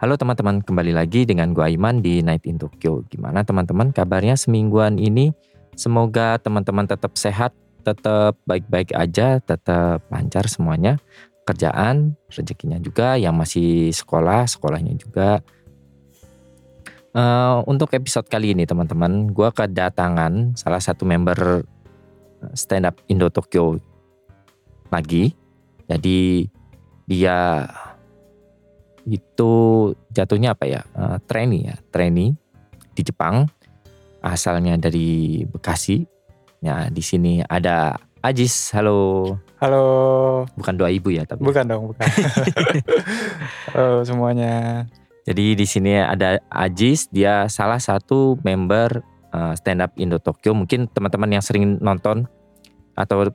Halo teman-teman, kembali lagi dengan gua Aiman di Night in Tokyo. Gimana teman-teman kabarnya semingguan ini? Semoga teman-teman tetap sehat, tetap baik-baik aja, tetap lancar semuanya. Kerjaan, rezekinya juga, yang masih sekolah, sekolahnya juga. Uh, untuk episode kali ini teman-teman, gua kedatangan salah satu member stand up Indo Tokyo lagi. Jadi dia itu jatuhnya apa ya? Uh, trainee ya trainee di Jepang asalnya dari Bekasi. Ya di sini ada Ajis halo. Halo. Bukan doa ibu ya tapi bukan dong bukan. Halo semuanya. Jadi di sini ada Ajis dia salah satu member uh, stand up Indo Tokyo. Mungkin teman-teman yang sering nonton atau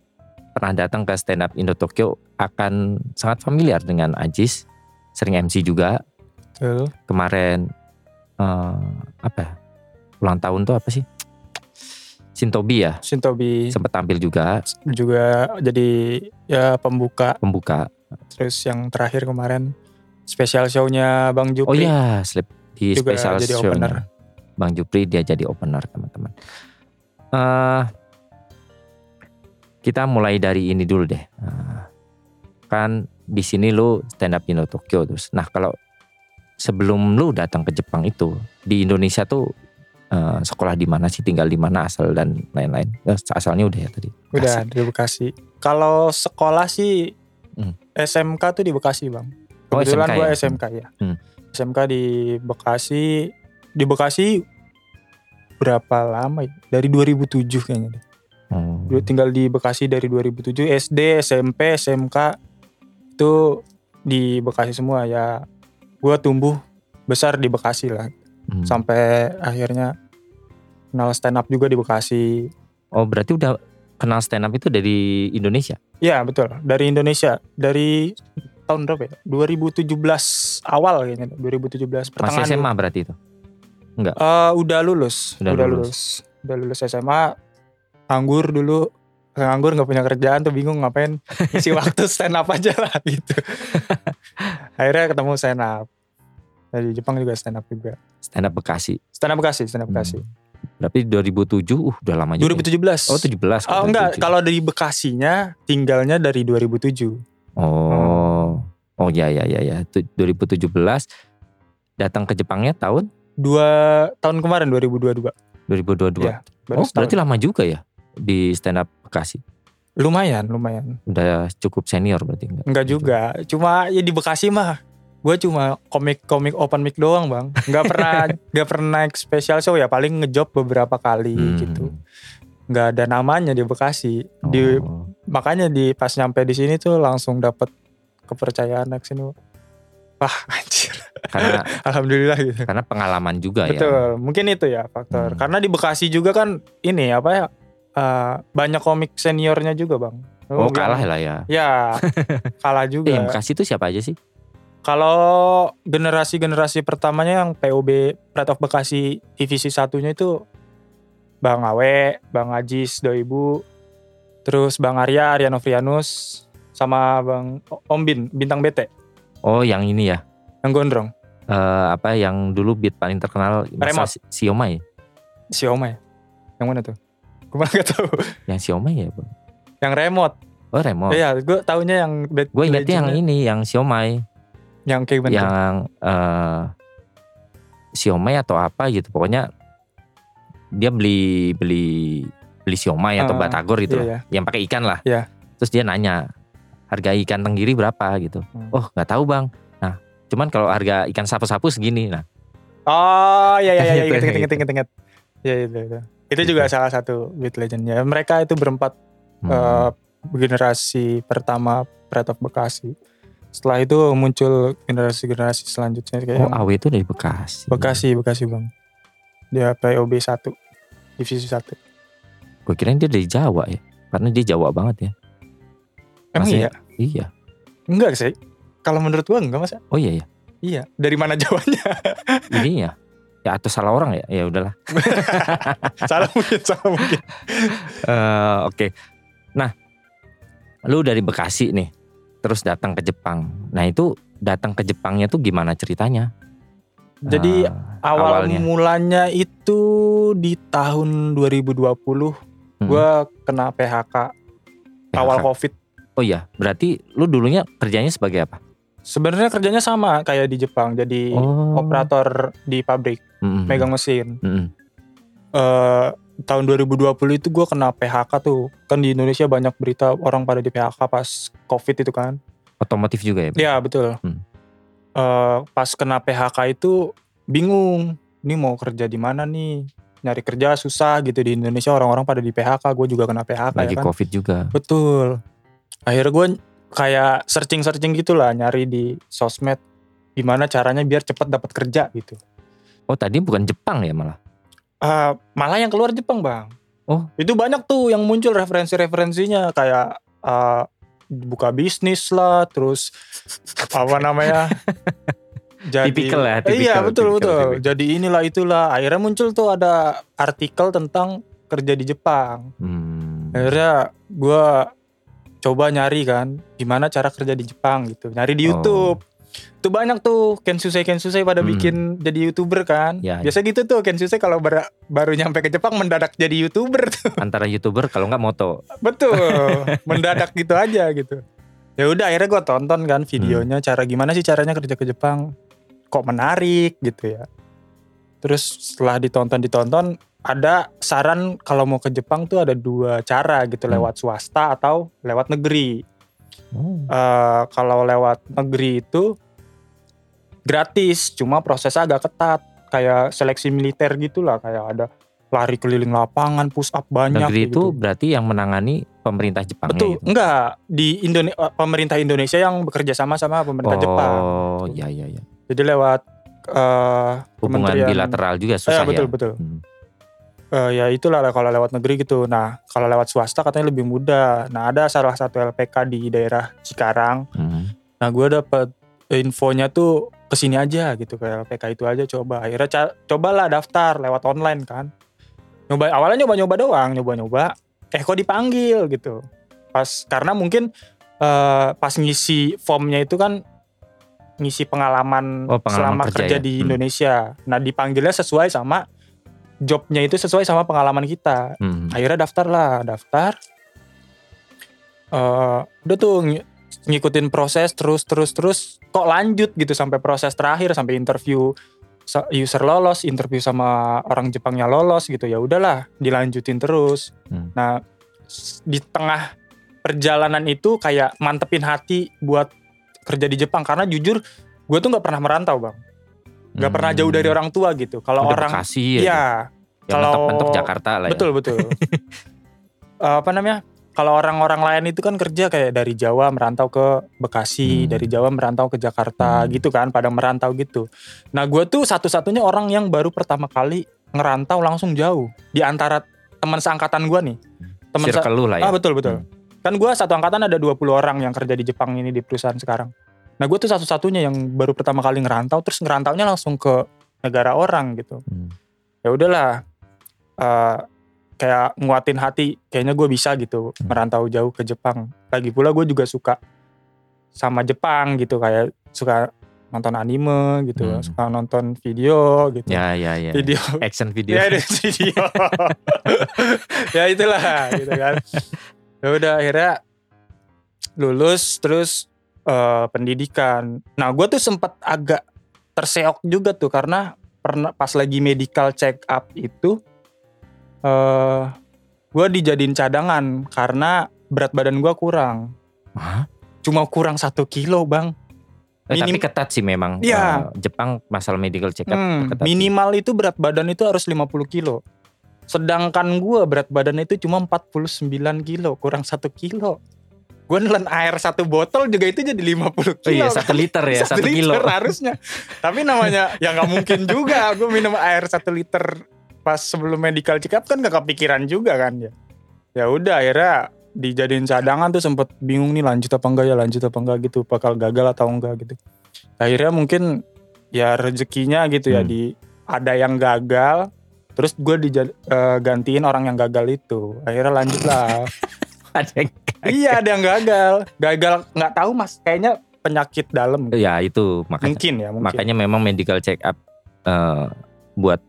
pernah datang ke stand up Indo Tokyo akan sangat familiar dengan Ajis sering MC juga. Betul. Kemarin uh, apa? Ulang tahun tuh apa sih? Sintobi ya. Sintobi Sempat tampil juga. juga jadi ya pembuka. Pembuka. Terus yang terakhir kemarin spesial show-nya Bang Jupri. Oh iya, slip di Juga special jadi show opener. Bang Jupri dia jadi opener teman-teman. Eh kita mulai dari ini dulu deh. Eh, kan di sini lu stand up Indo Tokyo terus. Nah kalau sebelum lu datang ke Jepang itu di Indonesia tuh eh, sekolah di mana sih, tinggal di mana asal dan lain-lain. Eh, asalnya udah ya tadi. Udah Bekasi. di Bekasi. Kalau sekolah sih Hmm. SMK tuh di Bekasi bang. Oh, Kebetulan SMK gua ya? SMK ya. Hmm. SMK di Bekasi. Di Bekasi berapa lama ya? Dari 2007 kayaknya deh. Oh. Dulu tinggal di Bekasi dari 2007 SD SMP SMK itu di Bekasi semua ya. Gue tumbuh besar di Bekasi lah. Hmm. sampai akhirnya kenal stand up juga di Bekasi. Oh berarti udah kenal stand up itu dari Indonesia? ya betul. Dari Indonesia. Dari tahun berapa ya? 2017 awal kayaknya. 2017 Masih pertengahan SMA berarti itu? Eh, udah lulus. Udah udah, lulus. lulus. udah lulus SMA nganggur dulu nganggur nggak punya kerjaan tuh bingung ngapain isi waktu stand up aja lah gitu akhirnya ketemu stand up dari Jepang juga stand up juga Stand up Bekasi. stand up Bekasi stand up Bekasi Hmm. Berarti 2007 uh udah lama juga. 2017 Oh 17 Oh, enggak 2007. kalau dari Bekasinya tinggalnya dari 2007 Oh. Oh ya ya ya ya. Tu- 2017 datang ke Jepangnya tahun dua tahun kemarin 2022 2022. Iya, baru oh, berarti lama juga ya di stand up Bekasi. lumayan lumayan Udah cukup senior berarti enggak? Enggak juga cuma ya di Bekasi mah gue cuma komik komik open mic doang bang nggak pernah nggak pernah naik special show ya paling ngejob beberapa kali Hmm. gitu nggak ada namanya di Bekasi di Oh. makanya di pas nyampe di sini tuh langsung dapet kepercayaan naik sini wah anjir Karena alhamdulillah gitu karena pengalaman juga ya. betul mungkin itu ya faktor Hmm. karena di Bekasi juga kan ini apa ya eh, banyak komik seniornya juga bang Oh, Yang- kalah lah ya. ya kalah Eh, juga yang Bekasi itu siapa aja sih? kalau generasi-generasi pertamanya yang POB Pride of Bekasi divisi satunya itu Bang Awe, Bang Ajis, Doibu, terus Bang Arya, Arya Novrianus, sama Bang Om Bin, Bintang BT, Oh, yang ini ya. yang gondrong, Eh, apa yang dulu beat paling terkenal masa Remote. Si- Siomay. si Oma ya? Yang mana tuh? Gue malah gak tahu. Yang Siomay ya, Bang? Yang remote. Oh, remote. Iya, gue taunya yang Gue ingetnya yang ini, yang Siomay. Yang kayak gimana? yang eh siomay atau apa gitu pokoknya dia beli beli beli siomay atau Ah, batagor gitu iya, lah yang pakai ikan lah Iya. terus dia nanya harga ikan tenggiri berapa gitu Hmm. oh nggak tahu bang nah cuman kalau harga ikan sapu-sapu segini nah Oh iya iya iya Gitu, inget inget gitu. inget inget inget. Iya itu itu. Juga salah satu beat legendnya. Mereka itu berempat hmm, eh, generasi pertama Pride of Bekasi. setelah itu muncul generasi-generasi selanjutnya kayak Oh AW itu dari Bekasi. Bekasi Bekasi bang dia POB 1 divisi 1 Gue kirain dia dari Jawa ya. Karena dia Jawa banget ya. emang Masih- iya Iya. enggak sih kalau menurut gua enggak masa Oh iya ya. iya dari mana jawanya Ini ya. Ya atau salah orang ya? Ya udahlah. salah mungkin salah mungkin Eh, Oke. Nah, lu dari Bekasi nih, terus datang ke Jepang. Nah itu datang ke Jepangnya tuh gimana ceritanya? Jadi, Eh, awal Awalnya. mulanya itu di tahun 2020 hmm, gua kena PHK awal PHK. covid Oh iya, berarti lu dulunya kerjanya sebagai apa? sebenarnya kerjanya sama kayak di Jepang jadi Oh. operator di pabrik Mm-mm. megang mesin Mm-mm. eh tahun 2020 itu gue kena PHK tuh kan di Indonesia banyak berita orang pada di PHK pas COVID itu kan Otomotif juga ya? Bang? ya betul Hmm. Eh, pas kena PHK itu bingung ini mau kerja di mana nih nyari kerja susah gitu di Indonesia orang-orang pada di PHK gue juga kena PHK Lagi ya kan COVID juga. betul akhirnya gue kayak searching-searching gitulah nyari di sosmed gimana caranya biar cepat dapat kerja gitu Oh tadi bukan Jepang ya malah? Eh, malah yang keluar Jepang bang. Oh. Itu banyak tuh yang muncul referensi-referensinya kayak eh, buka bisnis lah, terus apa namanya? jadi Tipikal ya, tipikal, iya betul tipikal, betul. tipikal. Jadi inilah itulah. Akhirnya muncul tuh ada artikel tentang kerja di Jepang. Hmm. Akhirnya gue coba nyari kan, gimana cara kerja di Jepang gitu. Nyari di Oh. YouTube. Tuh banyak tuh Kensusei Kensusei pada Hmm. bikin jadi youtuber kan. Ya, Biasa gitu tuh Kensusei kalau bar- baru nyampe ke Jepang mendadak jadi youtuber tuh. Antara youtuber kalau nggak moto. Betul. mendadak gitu aja gitu. Ya udah akhirnya gue tonton kan videonya cara gimana sih caranya kerja ke Jepang. Kok menarik gitu ya. Terus setelah ditonton ditonton ada saran kalau mau ke Jepang tuh ada dua cara gitu Hmm. lewat swasta atau lewat negeri. Oh. Eh, kalau lewat negeri itu gratis, cuma prosesnya agak ketat, kayak seleksi militer gitulah, kayak ada lari keliling lapangan, push up banyak. Negeri itu gitu. berarti yang menangani pemerintah Jepang betul, gitu. enggak di Indonesia pemerintah Indonesia yang bekerja sama sama pemerintah Jepang. Oh, iya iya iya. Jadi lewat eh Hubungan bilateral juga Eh, susah betul ya. betul. Hmm. Eh, ya itulah lah kalau lewat negeri gitu. Nah kalau lewat swasta katanya lebih mudah. Nah ada salah satu LPK di daerah Cikarang. Hmm. Nah gue dapet infonya tuh ke sini aja gitu ke LPK itu aja coba. Akhirnya ca- cobalah daftar lewat online kan. Nyoba awalnya nyoba-nyoba doang, nyoba-nyoba. Eh kok dipanggil gitu. Pas karena mungkin eh, pas ngisi formnya itu kan ngisi pengalaman, Oh, pengalaman selama kerja kerja, ya? di Hmm. Indonesia. Nah dipanggilnya sesuai sama jobnya itu sesuai sama pengalaman kita Hmm. akhirnya daftar lah daftar Eh udah tuh ng- ngikutin proses terus terus terus kok lanjut gitu sampai proses terakhir sampai interview user lolos interview sama orang Jepangnya lolos gitu ya udahlah dilanjutin terus Hmm. nah di tengah perjalanan itu kayak mantepin hati buat kerja di Jepang karena jujur gue tuh nggak pernah merantau bang nggak pernah jauh dari orang tua gitu kalau Hmm. Orang Bekasi ya. iya Yang kalau- mentok-mentok Jakarta lah ya. Betul betul. Eh, apa namanya? Kalau orang-orang lain itu kan kerja kayak dari Jawa merantau ke Bekasi, Hmm. dari Jawa merantau ke Jakarta Hmm. gitu kan, pada merantau gitu. Nah gue tuh satu-satunya orang yang baru pertama kali ngerantau langsung jauh di antara teman seangkatan gue nih. Teman Circle lu lah ya. ah betul betul. Hmm. Kan gue satu angkatan ada 20 orang yang kerja di Jepang ini di perusahaan sekarang. Nah gue tuh satu-satunya yang baru pertama kali ngerantau, terus ngerantaunya langsung ke negara orang gitu Hmm. ya udahlah eh, kayak nguatin hati kayaknya gue bisa gitu Hmm. merantau jauh ke Jepang lagi pula gue juga suka sama Jepang gitu kayak suka nonton anime gitu Hmm. suka nonton video gitu Ya ya ya. video Action video. ya video ya itulah gitu kan ya udah akhirnya lulus terus eh, pendidikan nah gue tuh sempat agak terseok juga tuh karena pernah pas lagi medical check up itu eh gue dijadiin cadangan karena berat badan gue kurang Hah? cuma kurang satu kilo bang Eh, tapi Minim- ketat sih memang. Iya. Eh, Jepang masalah medical check up Hmm, ketat. minimal itu berat badan itu harus 50 kilo. Sedangkan gue berat badan itu cuma 49 kilo, kurang satu kilo. gue nelen air satu botol juga itu jadi 50 Oh kilo iya kan. satu liter ya satu, kilo. liter harusnya tapi namanya ya nggak mungkin juga gue minum air satu liter pas sebelum medical check up kan gak kepikiran juga kan ya ya udah akhirnya dijadiin cadangan tuh sempet bingung nih lanjut apa enggak ya lanjut apa enggak gitu bakal gagal atau enggak gitu. Akhirnya mungkin ya rezekinya gitu ya Hmm. di ada yang gagal terus gue digantiin orang yang gagal itu. Akhirnya lanjut lah. Ada yang- iya ada yang gagal. Gagal nggak tahu mas. Kayaknya penyakit dalam. Ya itu. Makanya mungkin ya mungkin. makanya memang medical check up eh, buat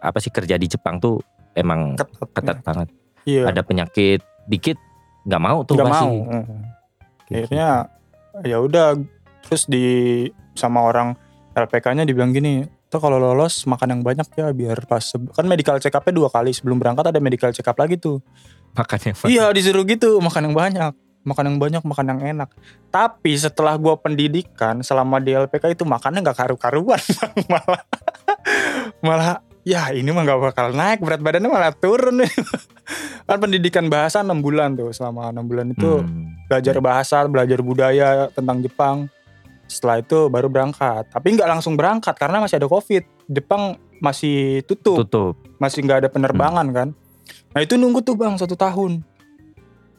apa sih kerja di Jepang tuh emang ketat, ketat banget. iya Ada penyakit dikit nggak mau tuh nggak pasti. mau Mm. Gitu. akhirnya ya udah terus di sama orang LPK-nya dibilang gini tuh kalau lolos makan yang banyak ya biar pas kan medical check up-nya dua kali sebelum berangkat ada medical check up lagi tuh makanya iya disuruh gitu makan yang banyak makan yang banyak makan yang enak tapi setelah gua pendidikan selama di LPK itu makannya nggak karu-karuan malah malah ya ini mah nggak bakal naik berat badannya malah turun kan pendidikan bahasa 6 bulan tuh selama enam bulan itu Hmm. belajar bahasa, belajar budaya tentang Jepang. Setelah itu baru berangkat. Tapi nggak langsung berangkat karena masih ada COVID. Jepang masih tutup, tutup. masih nggak ada penerbangan kan. Nah itu nunggu tuh bang satu tahun.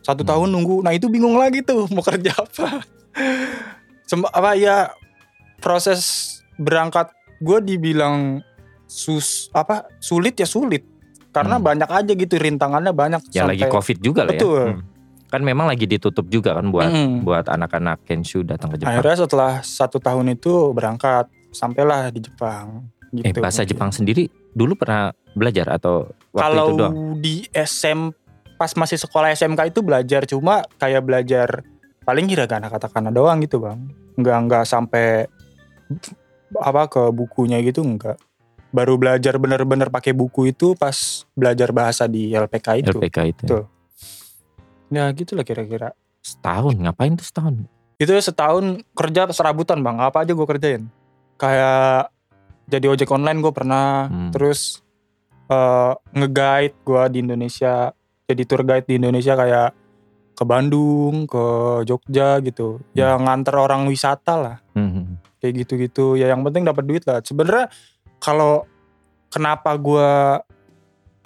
Satu Hmm. tahun nunggu. Nah itu bingung lagi tuh mau kerja apa. Sem apa ya proses berangkat gue dibilang sus apa sulit ya sulit karena Hmm. banyak aja gitu rintangannya banyak Ya lagi covid juga lah ya. Betul. Hmm. Kan memang lagi ditutup juga kan buat Mm. buat anak-anak Kenshu datang ke Jepang. Akhirnya setelah satu tahun itu berangkat sampailah di Jepang. eh Gitu. bahasa Jepang sendiri dulu pernah belajar atau waktu Kalau itu doang? di SM pas masih sekolah SMK itu belajar cuma kayak belajar paling hiragana katakana doang gitu bang. Nggak nggak sampai apa ke bukunya gitu enggak. Baru belajar bener-bener pakai buku itu pas belajar bahasa di LPK itu. LPK itu. Betul. Ya gitulah kira-kira. Setahun ngapain tuh setahun? Itu setahun kerja serabutan bang. Apa aja gue kerjain. Kayak jadi ojek online gue pernah. Hmm. Terus eh, nge-guide gue di Indonesia. Jadi tour guide di Indonesia kayak ke Bandung, ke Jogja gitu. Ya nganter orang wisata lah. Hmm. Kayak gitu-gitu. Ya yang penting dapat duit lah. Sebenarnya kalau kenapa gue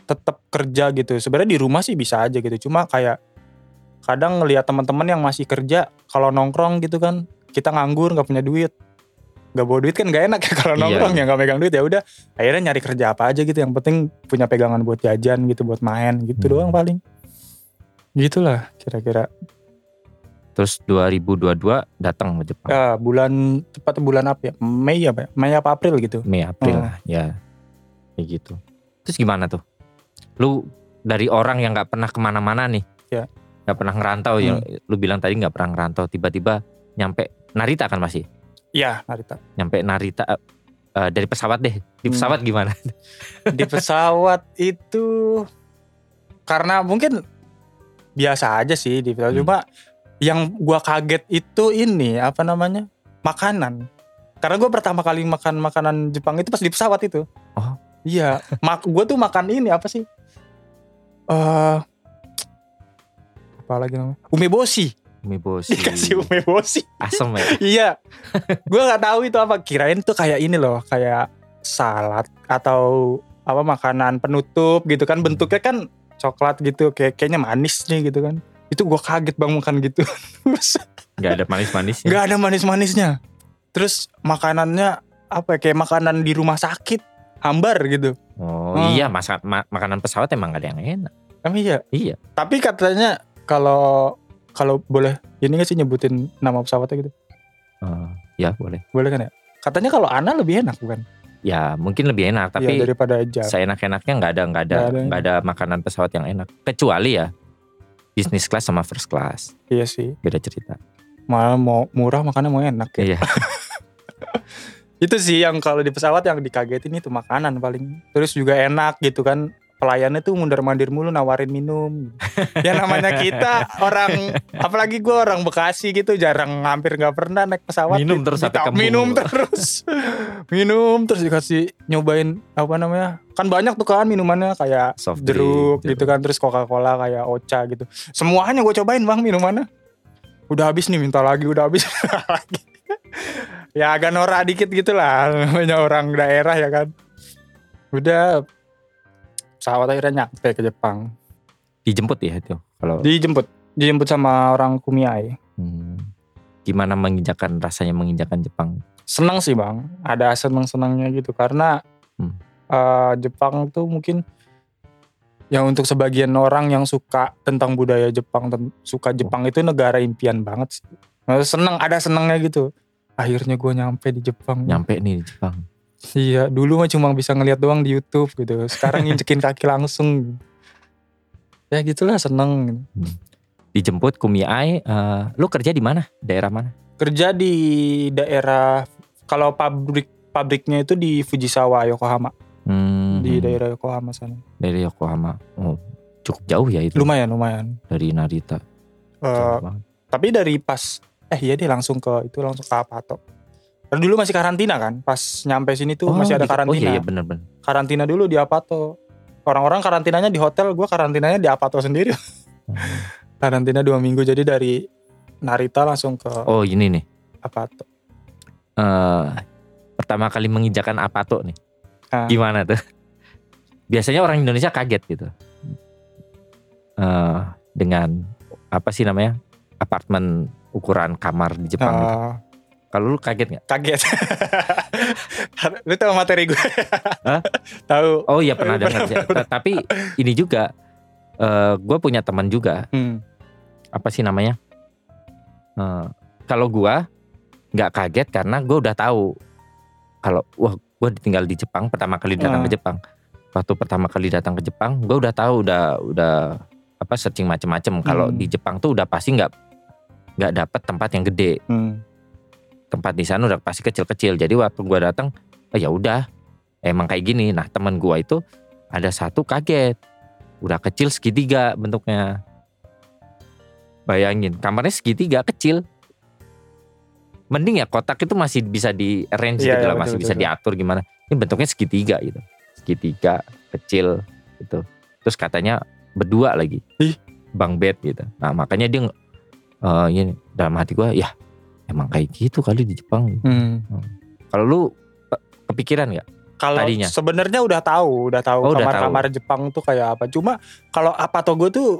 tetap kerja gitu. Sebenarnya di rumah sih bisa aja gitu. Cuma kayak kadang ngelihat teman-teman yang masih kerja kalau nongkrong gitu kan kita nganggur nggak punya duit nggak bawa duit kan nggak enak ya kalau Iya. nongkrong ya nggak megang duit ya udah akhirnya nyari kerja apa aja gitu yang penting punya pegangan buat jajan gitu buat main gitu Hmm. doang paling gitulah kira-kira Terus 2022 datang ke Jepang. ya bulan tepat bulan apa ya Mei apa ya? Mei apa April gitu Mei April Oh. lah ya kayak gitu terus gimana tuh lu dari orang yang nggak pernah ke mana-mana nih Ya. nggak pernah ngerantau yang lu bilang tadi nggak pernah ngerantau tiba-tiba nyampe Narita kan masih Iya Narita nyampe Narita eh, dari pesawat deh di Hmm. pesawat gimana di pesawat itu karena mungkin biasa aja sih di pesawat Hmm. cuma yang gua kaget itu ini apa namanya makanan. Karena gua pertama kali makan makanan Jepang itu pas di pesawat itu. Oh. iya mak gua tuh makan ini apa sih? Eh apa lagi namanya? Umeboshi Umeboshi dikasih umeboshi asem ya? Iya. Gua nggak tahu itu apa. Kirain tuh kayak ini loh kayak salad atau apa makanan penutup gitu kan. Bentuknya kan coklat gitu kayak kayaknya manis nih gitu kan itu gua kaget bang makan gitu. Terus nggak ada manis-manis ya nggak ada manis-manisnya. Terus makanannya apa ya, kayak makanan di rumah sakit hambar gitu. Oh Hmm. iya masa ma- makanan pesawat emang gak ada yang enak. Emang iya? Iya. Tapi katanya kalau kalau boleh ini nggak sih nyebutin nama pesawatnya gitu? Eh, ya boleh. Boleh kan ya? Katanya kalau Ana lebih enak bukan? Ya mungkin lebih enak Iya, tapi daripada Java seenak-enaknya nggak ada nggak ada Nggak ada. ada makanan pesawat yang enak. Kecuali ya bisnis class sama first class iya sih beda cerita malah mau murah makannya mau enak ya. iya Itu sih yang kalau di pesawat yang dikagetin itu makanan paling. Terus juga enak gitu kan. Pelayannya tuh mundur mandir mulu nawarin minum. ya namanya kita orang apalagi gue orang Bekasi gitu jarang hampir nggak pernah naik pesawat. Minum terus sampai Ditap- kembung. Minum terus. minum terus dikasih nyobain apa namanya? Kan banyak tuh kan minumannya kayak Soft jeruk drink, gitu kan terus Coca-Cola kayak Ocha gitu. Semuanya gue cobain Bang minumannya. udah habis nih minta lagi udah habis lagi ya agak norak dikit gitu lah namanya orang daerah ya kan udah pesawat akhirnya nyampe ke Jepang. Dijemput ya itu? Kalau dijemput. Dijemput sama orang Kumiai. Hmm, gimana menginjakan rasanya menginjakan Jepang? seneng sih bang. Ada seneng senangnya gitu. Karena Hmm. eh, Jepang tuh mungkin yang untuk sebagian orang yang suka tentang budaya Jepang suka Jepang itu negara impian banget sih. Seneng ada senengnya gitu. Akhirnya gue nyampe di Jepang. Nyampe nih di Jepang. Iya dulu mah cuma bisa ngeliat doang di YouTube gitu sekarang nginjekin kaki langsung ya gitulah seneng Dijemput Kumiai, eh, lu kerja di mana? Daerah mana? kerja di daerah kalau pabrik pabriknya itu di Fujisawa Yokohama Hmm, di daerah Yokohama sana dari Yokohama. Oh, cukup jauh ya itu lumayan lumayan dari Narita. Banget. tapi dari pas eh iya deh langsung ke itu langsung ke Apato Karena dulu masih karantina kan pas nyampe sini tuh masih ada gitu. karantina Oh iya, iya bener-bener. karantina dulu di Apato orang-orang karantinanya di hotel gue karantinanya di Apato sendiri Hmm. karantina dua minggu jadi dari Narita langsung ke Oh ini nih. Apato eh pertama kali menginjakan Apato nih. Ah. Gimana tuh? Biasanya orang Indonesia kaget gitu. eh dengan apa sih namanya? Apartemen ukuran kamar di Jepang. gitu. Kalau lu kaget nggak? kaget lu tahu materi gue Hah? tahu Oh iya pernah dengar. Tapi ini juga eh gue punya teman juga. Hmm. Apa sih namanya? Eh, kalau gua nggak kaget karena gue udah tahu kalau wah gue tinggal di Jepang pertama kali datang Ah. ke Jepang. Waktu pertama kali datang ke Jepang, gue udah tahu udah udah apa searching macem-macem. Kalau Hmm. di Jepang tuh udah pasti nggak nggak dapet tempat yang gede. Hmm. Tempat di sana udah pasti kecil-kecil. Jadi waktu gua datang, oh ya udah emang kayak gini. Nah teman gua itu ada satu kaget, udah kecil segitiga bentuknya. Bayangin kamarnya segitiga kecil. Mending ya kotak itu masih bisa di arrange Iya, gitu iya, lah, betul, masih betul, bisa betul. diatur gimana. Ini bentuknya segitiga gitu, segitiga kecil gitu. Terus katanya berdua lagi, Ih. bang bed gitu. Nah makanya dia eh ini dalam hati gua ya emang kayak gitu kali di Jepang. Hmm. Kalau lu ke- kepikiran nggak? Kalau Tadinya? sebenarnya udah tahu, udah tahu Oh, kamar-kamar Jepang tuh kayak apa. Cuma kalau apa Togo tuh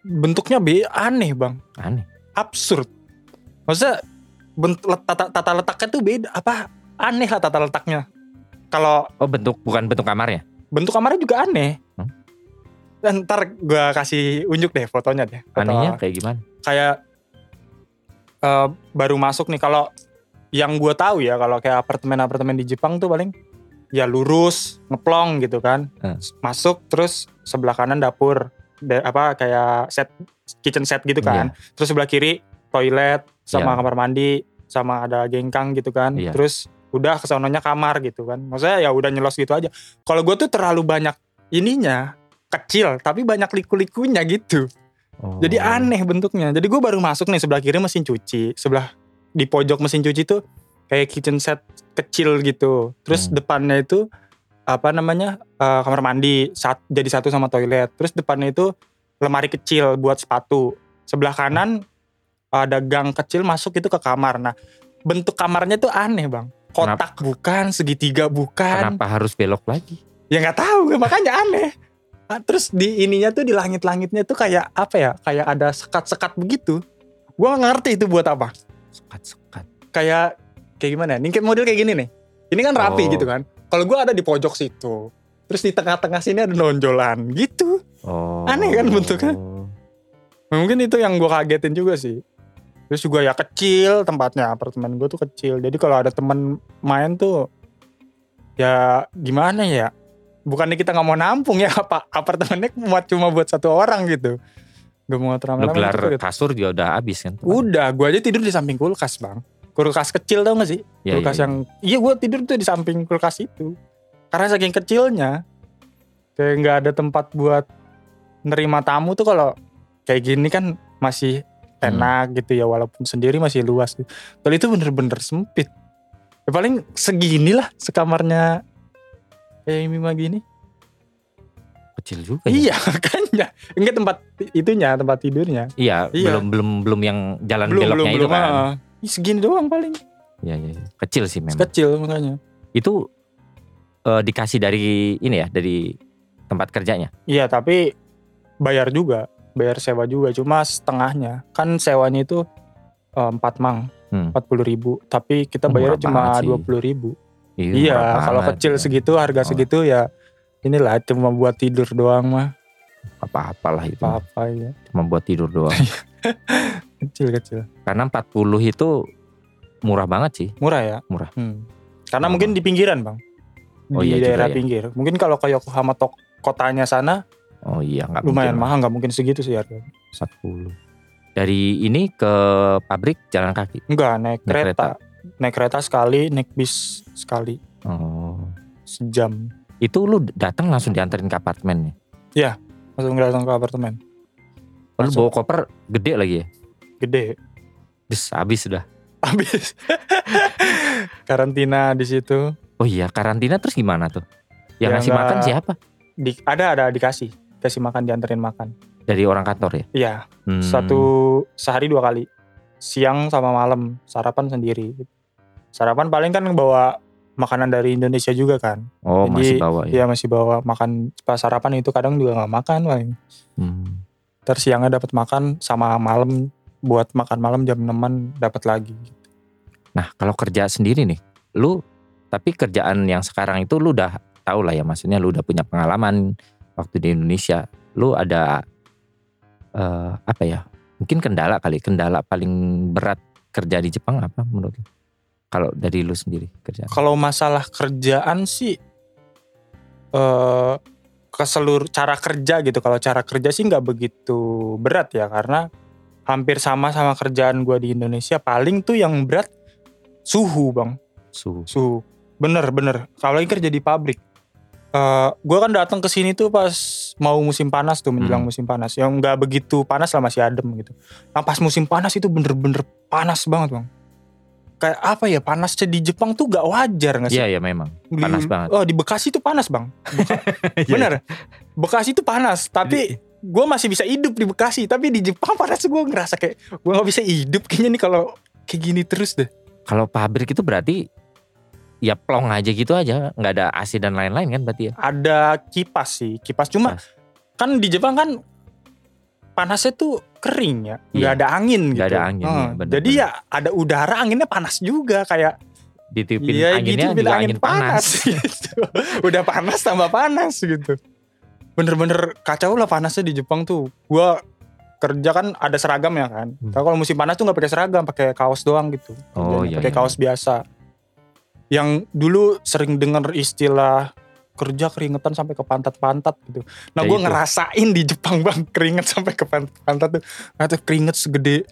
bentuknya be aneh bang, Aneh. absurd. Maksudnya bentuk tata, tata letaknya tuh beda, apa aneh lah tata letaknya. Kalau Oh bentuk bukan bentuk kamarnya? bentuk kamarnya juga aneh. Hmm. Dan ntar gue kasih unjuk deh fotonya deh. Foto- Anehnya kayak gimana? kayak eh, baru masuk nih kalau yang gue tahu ya kalau kayak apartemen-apartemen di Jepang tuh paling ya lurus ngeplong gitu kan. Hmm. masuk terus sebelah kanan dapur Da- apa kayak set kitchen set gitu kan. Terus sebelah kiri toilet sama Iya. kamar mandi sama ada gengkang gitu kan. Iya. terus udah kesononya kamar gitu kan. Maksudnya ya udah nyelos gitu aja. Kalau gue tuh terlalu banyak ininya kecil tapi banyak liku-likunya gitu Oh. jadi aneh bentuknya. Jadi gue baru masuk nih sebelah kiri mesin cuci, sebelah di pojok mesin cuci tuh kayak kitchen set kecil gitu. Terus Hmm. depannya itu apa namanya eh, kamar mandi, sat, jadi satu sama toilet. Terus depannya itu lemari kecil buat sepatu. Sebelah kanan ada gang kecil masuk itu ke kamar. Nah bentuk kamarnya tuh aneh bang. Kotak bukan, segitiga bukan. Kenapa harus belok lagi? Ya nggak tahu, makanya aneh. Ah, Terus di ininya tuh di langit-langitnya tuh kayak apa ya? Kayak ada sekat-sekat begitu. Gua nggak ngerti itu buat apa. Sekat-sekat. Kayak kayak gimana? Ini kayak model kayak gini nih. Ini kan rapi Oh. gitu kan. Kalau gua ada di pojok situ. Terus di tengah-tengah sini ada nonjolan gitu. Oh. Aneh kan bentuknya? Mungkin itu yang gua kagetin juga sih. Terus juga ya kecil tempatnya apartemen gue tuh kecil. Jadi kalau ada temen main tuh ya gimana ya? Bukannya kita nggak mau nampung ya apa apartemennya muat cuma buat satu orang gitu. Gak mau Lu terang gelar kasur juga udah habis kan? Udah, gue aja tidur di samping kulkas bang. Kulkas kecil tau gak sih? Ya, kulkas ya, ya. yang iya gue tidur tuh di samping kulkas itu. Karena saking kecilnya, kayak nggak ada tempat buat nerima tamu tuh kalau kayak gini kan masih Hmm. enak gitu ya walaupun sendiri masih luas. gitu. Kalau itu bener-bener sempit. Ya paling segini lah sekamarnya kayak Mima gini. kecil juga. ya. Iya kan ya. Enggak tempat itunya, tempat tidurnya. Iya, Iya. belum belum belum yang jalan belum belum beloknya itu belum. kan. Ih, segini doang paling. Iya, iya, iya. Kecil sih memang. Kecil makanya. Itu eh, dikasih dari ini ya, dari tempat kerjanya. Iya, tapi bayar juga, bayar sewa juga, cuma setengahnya. Kan sewanya itu eh, empat mang, Hmm. empat puluh ribu. Tapi kita Oh, bayarnya murah cuma dua puluh ribu. Iya, Iya, kalau kecil ya. segitu, harga Oh. segitu ya inilah cuma buat tidur doang mah. apa-apalah itu. Apa-apa ya. Cuma buat tidur doang. Kecil-kecil. Karena 40 itu murah banget sih. Murah ya? Murah. Hmm. Karena Murah mungkin di pinggiran, Bang. Oh, di iya juga daerah ya. pinggir. Mungkin kalau ke Yokohama tok kotanya sana Oh iya, nggak lumayan mungkin mahal, nggak mungkin segitu sih harganya. 40. Dari ini ke pabrik jalan kaki. Enggak, naik, Naik kereta. Naik kereta sekali, naik bis sekali Oh. sejam. Itu lu datang langsung dianterin ke apartemen ya? Langsung datang ke apartemen. Lu Langsung. bawa koper gede lagi ya? Gede. Des, habis sudah. Habis. Karantina di situ. Oh iya, karantina terus gimana tuh? Yang Ya, ngasih makan siapa? Di, ada ada dikasih, kasih makan dianterin makan. Dari orang kantor ya? Iya, Hmm. satu sehari dua kali. Siang sama malam, sarapan sendiri. Sarapan paling kan bawa makanan dari Indonesia juga kan. Oh, Jadi, masih bawa ya. Iya masih bawa makan pas sarapan itu kadang juga nggak makan paling. Hmm. Terus siangnya dapat makan sama malam buat makan malam jam 6 dapat lagi. Nah, kalau kerja sendiri nih, lu tapi kerjaan yang sekarang itu lu udah tahu lah ya, maksudnya lu udah punya pengalaman waktu di Indonesia. Lu ada eh, apa ya? Mungkin kendala kali, kendala paling berat kerja di Jepang apa menurut lu? Kalau dari lu sendiri kerjaan. Kalau masalah kerjaan sih eh ke seluruh cara kerja gitu. Kalau cara kerja sih nggak begitu berat ya karena hampir sama sama kerjaan gua di Indonesia. Paling tuh yang berat suhu bang, Suhu. suhu. Bener bener. Kalau lagi kerja di pabrik. eh gue kan datang ke sini tuh pas mau musim panas tuh menjelang Hmm. musim panas yang nggak begitu panas lah masih adem gitu. Nah pas musim panas itu bener-bener panas banget bang. Kayak apa ya panasnya di Jepang tuh gak wajar gak sih? Iya ya memang. Di- panas banget. Oh di Bekasi tuh panas bang. Beka- Bener. Bekasi tuh panas. Tapi gue masih bisa hidup di Bekasi. Tapi di Jepang panas gue ngerasa kayak gue nggak bisa hidup kayaknya nih kalau kayak gini terus deh. Kalau pabrik itu berarti ya plong aja gitu aja, nggak ada AC dan lain-lain kan berarti ya? Ada kipas sih. Kipas cuma Kipas. kan di Jepang kan panasnya tuh kering ya. Nggak Iya. ada angin gitu. ada angin, Heeh. iya, bener, Jadi bener. ya ada udara anginnya panas juga kayak Ditiupin Iya, anginnya gitu, juga angin angin panas. gitu. Udah panas tambah panas gitu. Bener-bener kacau lah panasnya di Jepang tuh. Gua kerja kan ada seragam ya kan. Hmm. Tapi kalau musim panas tuh nggak pakai seragam, pakai kaos doang gitu. Oh, iya, pakai iya. kaos biasa. Yang dulu sering dengar istilah kerja keringetan sampai ke pantat-pantat gitu. Nah, Ya gue ngerasain di Jepang bang keringet sampai ke pantat-pantat tuh. Nah, tuh keringet segede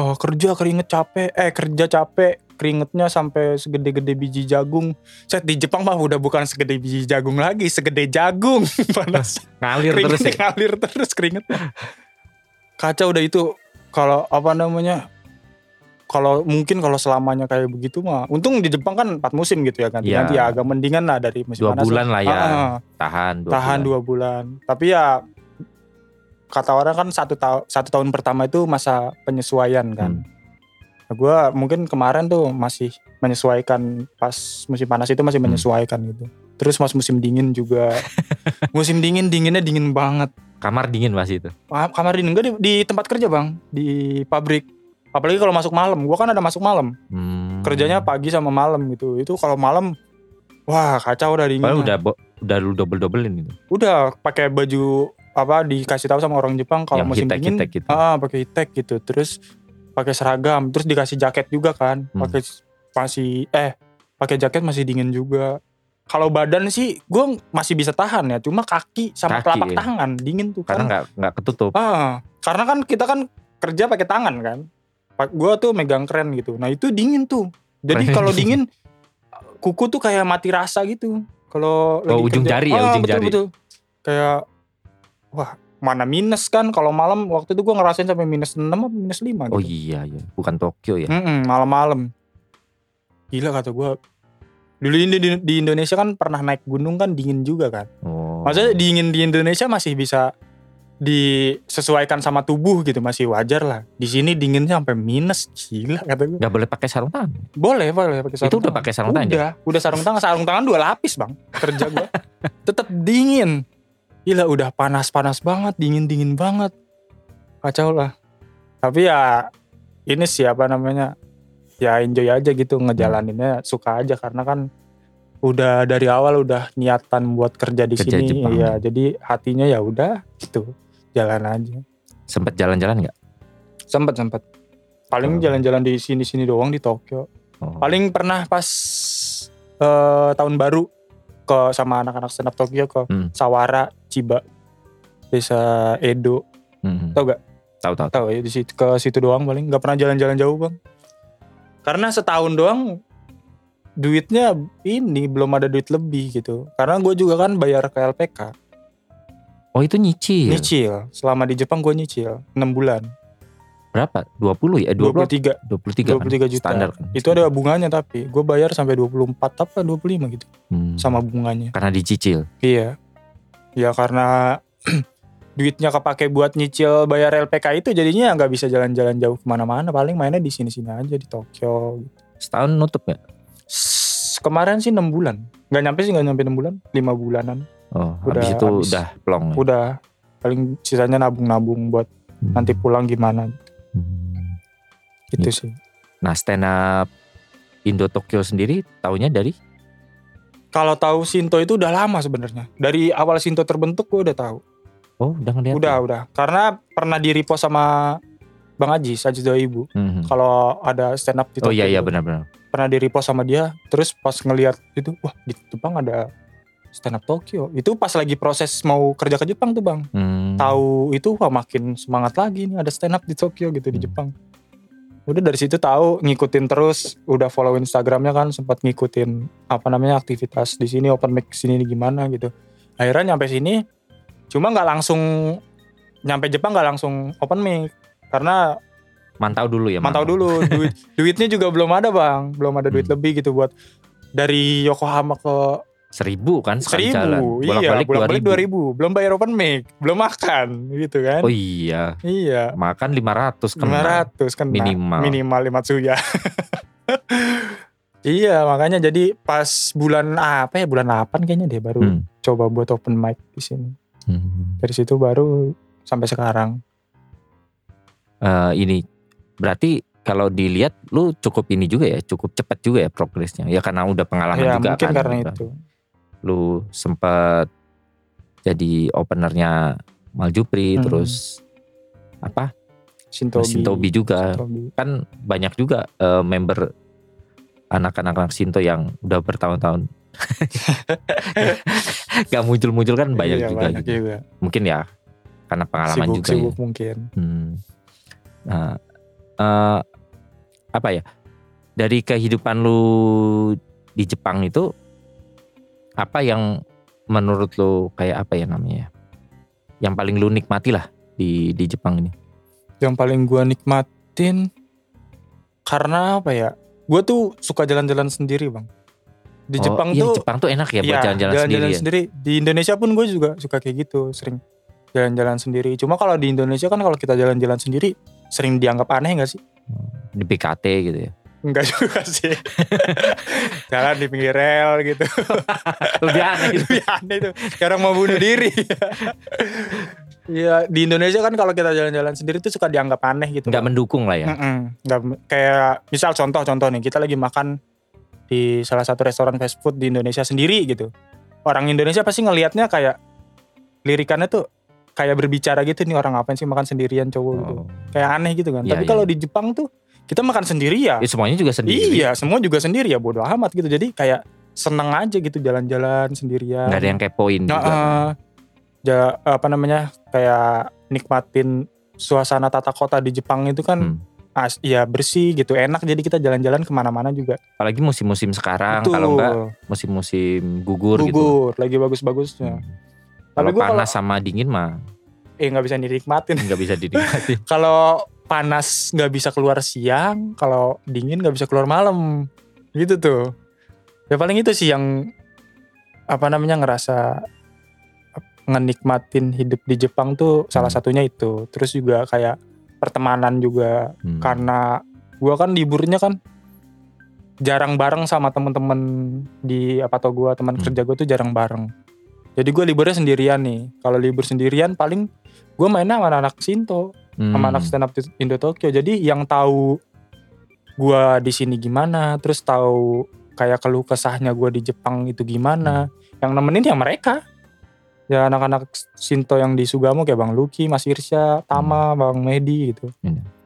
oh kerja keringet capek, eh kerja capek, keringetnya sampai segede-gede biji jagung. Saya di Jepang mah udah bukan segede biji jagung lagi, segede jagung panas. Ngalir terus ya. ngalir terus keringetnya. Kacau udah itu kalau apa namanya? Kalau mungkin kalau selamanya kayak begitu mah, untung di Jepang kan empat musim gitu ya kan. Iya. Nanti ya agak mendingan lah dari musim Dua panas. bulan lah ya, Ah, ah tahan dua tahan bulan. dua bulan. Tapi ya kata orang kan satu tahun satu tahun pertama itu masa penyesuaian kan. Hmm. Nah, gue mungkin kemarin tuh masih menyesuaikan pas musim panas itu masih Hmm. menyesuaikan gitu. Terus pas musim dingin juga. musim dingin dinginnya dingin banget. Kamar dingin masih itu. Ka- Kamar dingin gue di, di tempat kerja bang di pabrik. Apalagi kalau masuk malam. Gue kan ada masuk malam. Hmm. Kerjanya pagi sama malam gitu. Itu kalau malam wah kacau udah dingin. Padahal udah bo- udah lu double doublein itu. udah pakai baju apa dikasih tahu sama orang Jepang kalau musim hitek- dingin hitek gitu. ah pakai hitek gitu terus pakai seragam terus dikasih jaket juga kan Hmm. pakai masih eh pakai jaket masih dingin juga kalau badan sih gue masih bisa tahan ya cuma kaki sama Kaki, telapak ya. tangan dingin tuh Karena kan nggak nggak ketutup. ah karena kan kita kan kerja pakai tangan kan gue tuh megang keren gitu. Nah itu dingin tuh. Jadi kalau dingin kuku tuh kayak mati rasa gitu. Kalau Oh, ujung kerja. jari ya, Ah, ujung betul, jari. betul. kayak wah mana minus kan? Kalau malam waktu itu gue ngerasain sampai minus 6 apa minus 5 gitu. Oh iya. Ya, bukan Tokyo ya. Malam-malam. Gila kata gue dulu di, di- di Indonesia kan pernah naik gunung kan dingin juga kan? Oh. Maksudnya dingin di Indonesia masih bisa disesuaikan sama tubuh gitu masih wajar lah. Di sini dinginnya sampai minus gila kata gue. Nggak boleh pakai sarung tangan. Boleh, boleh pakai sarung Itu udah tangan. pakai sarung tangan? Udah, udah sarung tangan, sarung tangan dua lapis, Bang. Kerja gua. Tetap dingin. Gila udah panas-panas banget, dingin-dingin banget. Kacau lah. Tapi ya ini sih apa namanya? Ya enjoy aja gitu ngejalaninnya suka aja karena kan udah dari awal udah niatan buat kerja di Kerja sini Jepang. ya jadi hatinya ya udah gitu jalan aja Sempet jalan-jalan nggak? sempet sempet paling Oh. jalan-jalan di sini sini doang di Tokyo Oh. paling pernah pas eh, tahun baru ke sama anak-anak stand up Tokyo ke Hmm. Sawara Chiba desa Edo Hmm. tau gak Tahu tahu. tahu ya di situ ke situ doang paling nggak pernah jalan-jalan jauh bang karena setahun doang duitnya ini belum ada duit lebih gitu karena gue juga kan bayar ke LPK Oh itu nyicil. nyicil selama di Jepang gue nyicil 6 bulan Berapa? 20 ya? Eh, 20 23 23 kan? 23 juta. Standar kan? itu ada bunganya tapi gue bayar sampai 24 apa 25 gitu Hmm. sama bunganya Karena dicicil. Iya. Ya karena duitnya kepake buat nyicil bayar LPK itu jadinya nggak bisa jalan-jalan jauh ke mana-mana. Paling mainnya di sini-sini aja di Tokyo. Setahun nutup? S- Kemarin sih 6 bulan. Nggak nyampe sih nggak nyampe 6 bulan. 5 bulanan. Oh, Udah habis itu habis. udah plong. ya? Udah. Paling sisanya nabung-nabung buat Hmm. nanti pulang gimana. Hmm. Gitu Iya. sih. Nah stand up Indo Tokyo sendiri taunya dari Kalau tahu Sinto itu udah lama sebenarnya. Dari awal Sinto terbentuk gue udah tahu. Oh udah ngeliat Udah, ya? udah. Karena pernah di repost sama Bang Ajis, Ajis Ibu. Hmm. Kalau ada stand up di Oh Tokyo iya iya itu. benar-benar. pernah di repost sama dia terus pas ngelihat itu wah di Jepang ada stand up Tokyo itu pas lagi proses mau kerja ke Jepang tuh bang Hmm. tahu itu wah makin semangat lagi nih ada stand up di Tokyo gitu di Hmm. Jepang udah dari situ tahu ngikutin terus udah follow Instagramnya kan sempat ngikutin apa namanya aktivitas di sini open mic sini gimana gitu akhirnya nyampe sini cuma nggak langsung nyampe Jepang nggak langsung open mic karena Mantau dulu ya. mantau dulu duit duitnya juga belum ada bang belum ada duit Hmm. lebih gitu buat dari Yokohama ke Seribu kan sekali jalan. seribu iya Bolak-balik bolak balik 2000. dua ribu belum bayar open mic belum makan gitu kan Oh iya. iya Makan 500 kan. lima ratus kan Minimal. minimal lima Matsuya iya makanya jadi pas bulan apa ya bulan 8 kayaknya deh baru Hmm. coba buat open mic di sini Hmm. dari situ baru sampai sekarang Eh, ini berarti kalau dilihat lu cukup ini juga ya, cukup cepat juga ya progresnya. Ya karena udah pengalaman ya juga mungkin kan. karena Udah. itu Lu sempet jadi openernya Maljupri Hmm. terus apa? Shintobi Shintobi juga. Shintobi. Kan banyak juga eh, member anak-anak Shinto yang udah bertahun-tahun gak muncul-muncul kan banyak Iya, juga banyak gitu. juga. Mungkin ya karena pengalaman sibuk juga ya. sibuk mungkin Hmm. Nah, eh, apa ya? Dari kehidupan lu di Jepang itu apa yang menurut lu kayak apa ya namanya? Yang paling lu nikmati lah di di Jepang ini. yang paling gua nikmatin karena apa ya gue tuh suka jalan-jalan sendiri bang di Oh, Jepang iya, tuh Jepang tuh enak ya buat iya, jalan-jalan sendiri ya. di Indonesia pun gue juga suka kayak gitu sering jalan-jalan sendiri cuma kalau di Indonesia kan kalau kita jalan-jalan sendiri sering dianggap aneh gak sih Di BKT gitu ya. Enggak juga sih jalan di pinggir rel gitu Lebih aneh itu. lebih aneh tuh sekarang mau bunuh diri Iya di Indonesia kan kalau kita jalan-jalan sendiri tuh suka dianggap aneh gitu Nggak Bang. mendukung lah ya. Mm-mm. Nggak- kayak misal contoh-contoh nih kita lagi makan di salah satu restoran fast food di Indonesia sendiri gitu. Orang Indonesia pasti ngelihatnya kayak lirikannya tuh kayak berbicara gitu nih orang apa sih makan sendirian cowok gitu. Oh. Kayak aneh gitu kan. Iya, Tapi iya. kalau di Jepang tuh kita makan sendiri ya. Ya, semuanya juga sendiri. Iya, semua juga sendiri ya bodo amat gitu. Jadi kayak seneng aja gitu jalan-jalan sendirian. Nggak ada yang kepoin Nah, juga. eh, ja- apa namanya kayak nikmatin suasana tata kota di Jepang itu kan Hmm. as, ya bersih gitu enak jadi kita jalan-jalan ke mana-mana juga Apalagi musim-musim sekarang Betul. kalau enggak musim-musim gugur, gitu. gugur lagi bagus-bagusnya Hmm. Tapi Kalau gua panas sama dingin mah eh nggak bisa dinikmatin nggak bisa dinikmati. kalau panas nggak bisa keluar siang kalau dingin nggak bisa keluar malam gitu tuh ya paling itu sih yang apa namanya ngerasa ngenikmatin hidup di Jepang tuh salah Hmm. satunya itu. Terus juga kayak pertemanan juga Hmm. karena gua kan liburnya kan jarang bareng sama temen-temen di apa tau gua teman Hmm. kerja gua tuh jarang bareng. Jadi gua liburnya sendirian nih. Kalau libur sendirian paling gua mainnya sama anak Sinto, sama Hmm. anak stand up Indo Tokyo. Jadi yang tahu gua di sini gimana, terus tahu kayak keluh kesahnya gua di Jepang itu gimana. Yang nemenin ya mereka. Ya anak-anak Sinto yang di Sugamo kayak Bang Luki, Mas Irsya, Tama, Bang Medi gitu.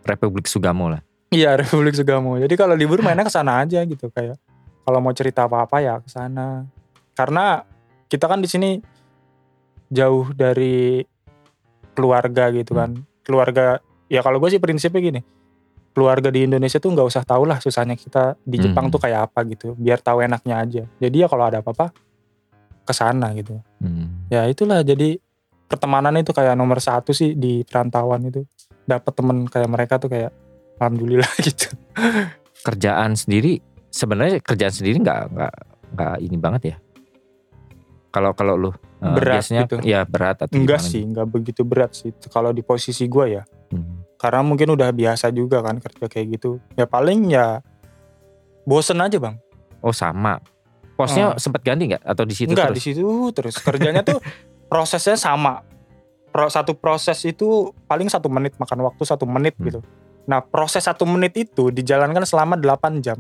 Republik Sugamo lah. Iya Republik Sugamo. Jadi kalau libur mainnya ke sana aja gitu kayak kalau mau cerita apa-apa ya ke sana. Karena kita kan di sini jauh dari keluarga gitu kan. Keluarga ya kalau gue sih prinsipnya gini. Keluarga di Indonesia tuh nggak usah tahu lah susahnya kita di Jepang Hmm. tuh kayak apa gitu. Biar tahu enaknya aja. Jadi ya kalau ada apa-apa ke sana gitu. Hmm. Ya itulah jadi pertemanan itu kayak nomor satu sih di perantauan itu. Dapat temen kayak mereka tuh kayak alhamdulillah gitu. Kerjaan sendiri sebenarnya kerjaan sendiri nggak nggak nggak ini banget ya. Kalau kalau lu eh, Berat biasanya gitu. ya berat atau Enggak sih, enggak begitu berat sih kalau di posisi gue ya. gitu? Hmm. Karena mungkin udah biasa juga kan kerja kayak gitu. Ya paling ya bosen aja bang. Oh sama. Posnya Oh. sempat ganti nggak atau di situ Enggak terus? di situ terus kerjanya tuh prosesnya sama. Pro, satu proses itu paling satu menit makan waktu satu menit Hmm. gitu. Nah proses satu menit itu dijalankan selama 8 jam.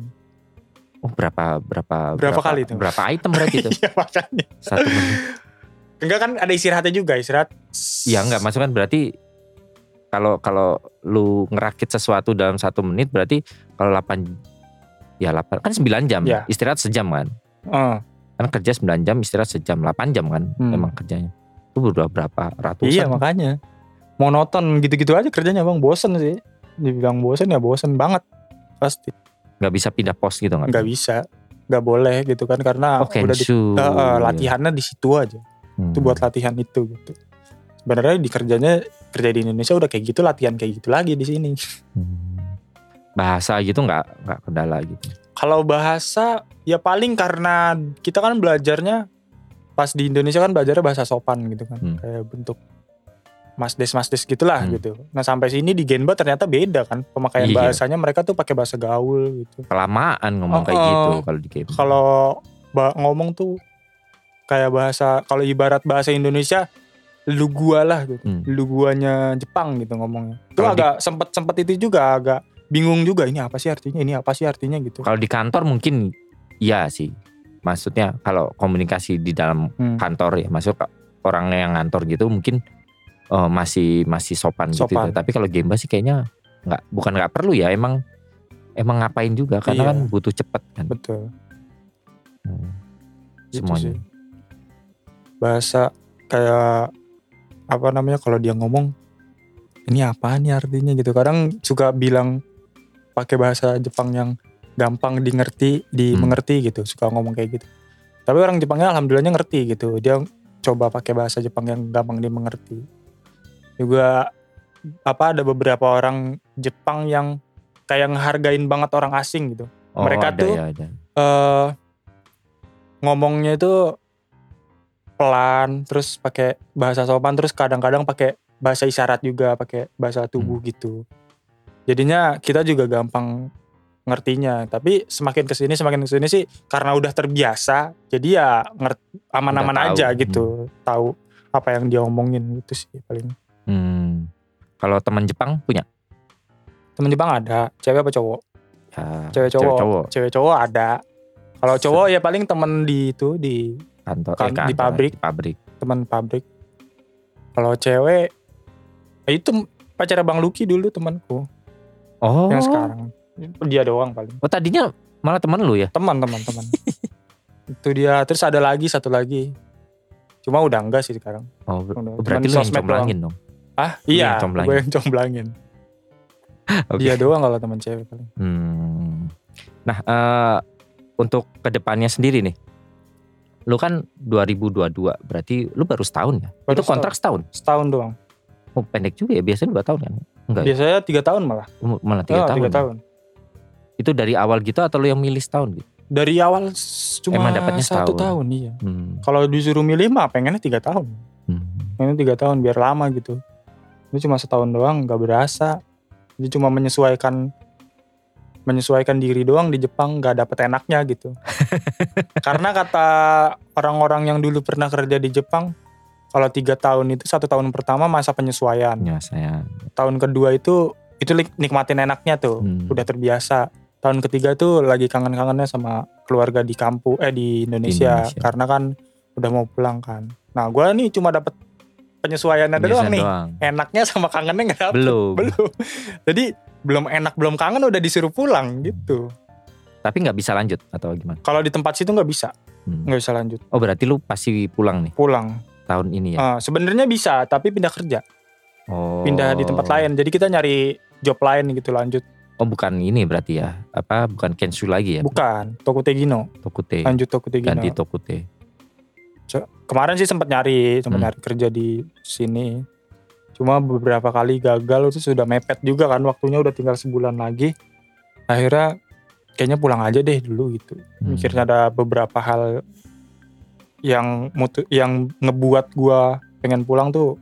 Oh berapa berapa Berapa kali itu? Berapa item berarti itu? Iya makanya. Satu menit. Enggak kan ada istirahatnya juga istirahat. Ya enggak, maksudnya kan berarti kalau kalau lu ngerakit sesuatu dalam satu menit berarti kalau 8 ya 8 kan 9 jam Ya. istirahat sejam kan Eh, kan kerja 9 jam istirahat sejam 8 jam kan Hmm. emang kerjanya itu udah berapa ratusan iya makanya. Monoton gitu-gitu aja kerjanya bang bosen sih. Dibilang bosen ya bosen banget pasti. Nggak bisa pindah pos gitu nggak nggak bisa nggak boleh gitu kan karena oh udah di, iya. latihannya di situ aja Hmm. itu buat latihan itu gitu sebenarnya di kerjanya kerja di Indonesia udah kayak gitu latihan kayak gitu lagi di sini Hmm. bahasa gitu nggak nggak kendala gitu kalau bahasa ya paling karena kita kan belajarnya pas di Indonesia kan belajarnya bahasa sopan gitu kan Hmm. kayak bentuk masdes masdes gitulah Hmm. gitu nah sampai sini di Genba ternyata beda kan pemakaian Iya. bahasanya mereka tuh pakai bahasa gaul gitu kelamaan ngomong kayak Oh, oh. gitu kalau di game kalau ngomong tuh kayak bahasa kalau ibarat bahasa Indonesia lu gua lah gitu. Hmm. Lu guanya Jepang gitu ngomongnya. Itu Kalau di- agak sempet sempet itu juga agak bingung juga ini apa sih artinya ini apa sih artinya gitu. kalau di kantor mungkin iya sih maksudnya kalau komunikasi di dalam Hmm. kantor ya masuk orang yang ngantor gitu mungkin eh, masih masih sopan, gitu Sopan. tapi kalau Gemba sih kayaknya nggak bukan nggak perlu ya emang emang ngapain juga karena Iya. kan butuh cepet kan Betul. Hmm. Gitu semuanya sih. Bahasa kayak apa namanya kalau dia ngomong ini apa nih artinya gitu. Kadang suka bilang pakai bahasa Jepang yang gampang di ngerti, dimengerti gitu. Suka ngomong kayak gitu. Tapi orang Jepangnya alhamdulillahnya ngerti gitu. Dia coba pakai bahasa Jepang yang gampang dimengerti. Juga apa ada beberapa orang Jepang yang kayak ngehargain banget orang asing gitu. Oh, Mereka ada tuh- ya, ada. eh ngomongnya itu pelan terus pakai bahasa sopan terus kadang-kadang pakai bahasa isyarat juga pakai bahasa tubuh gitu. Jadinya kita juga gampang ngertinya. Tapi semakin ke sini semakin ke sini sih karena udah terbiasa jadi ya ngert aman-aman aja gitu tahu apa yang dia omongin gitu sih paling Hmm. Kalau teman Jepang punya? temen Jepang ada cewek apa cowok Ya, Cewek cowok. cowok cewek cowok ada kalau cowok ya paling temen di itu di kantor, Kan- eh, di kantor, pabrik. Di pabrik. teman pabrik. Kalau cewek, ya itu pacar Bang Lucky dulu temanku Oh. yang sekarang. Dia doang paling. Oh tadinya malah teman lu ya? Teman teman teman. itu dia. Terus ada lagi satu lagi. Cuma udah enggak sih sekarang. Oh, Udah, berarti cuman lu yang comblangin dong. Ah iya, gue yang comblangin. Oke. Dia doang kalau teman cewek paling. Hmm. Nah, eh, untuk ke depannya sendiri nih, lu kan 2022, berarti lu baru setahun ya? Baru itu kontrak setahun? Setahun doang. Oh, pendek juga ya, biasanya dua tahun kan? Enggak, ya? Biasanya tiga tahun malah. Oh, malah tiga Ah, tahun. tiga ya? tahun. Itu dari awal gitu atau lu yang milih setahun gitu? Dari awal cuma Emang dapatnya satu setahun? tahun iya. Hmm. Kalau disuruh milih mah pengennya tiga tahun. Hmm. ini tiga tahun biar lama gitu ini cuma setahun doang nggak berasa jadi cuma menyesuaikan menyesuaikan diri doang di Jepang nggak dapet enaknya gitu karena kata orang-orang yang dulu pernah kerja di Jepang kalau tiga tahun itu satu tahun pertama masa penyesuaian Ya saya. tahun kedua itu itu nikmatin enaknya tuh Hmm. udah terbiasa tahun ketiga tuh lagi kangen-kangennya sama keluarga di kampung eh di Indonesia, Indonesia. karena kan udah mau pulang kan nah gua nih cuma dapet penyesuaiannya doang Biasa nih doang. enaknya sama kangennya nggak dapet Belum. belum jadi belum enak belum kangen udah disuruh pulang gitu Tapi nggak bisa lanjut atau gimana? kalau di tempat situ nggak bisa Hmm. nggak bisa lanjut Oh berarti lu pasti pulang nih pulang tahun ini ya? Ah, sebenarnya bisa tapi pindah kerja Oh. pindah di tempat lain jadi kita nyari job lain gitu lanjut Oh bukan ini berarti ya? Apa bukan Kensu lagi ya? bukan Tokute Gino Tokute. lanjut Tokute Gino Ganti Tokute. Kemarin sih sempat nyari sempat Hmm. nyari kerja di sini cuma beberapa kali gagal itu sudah mepet juga kan waktunya udah tinggal sebulan lagi akhirnya kayaknya pulang aja deh dulu gitu Hmm. mikirnya ada beberapa hal yang mutu yang ngebuat gua pengen pulang tuh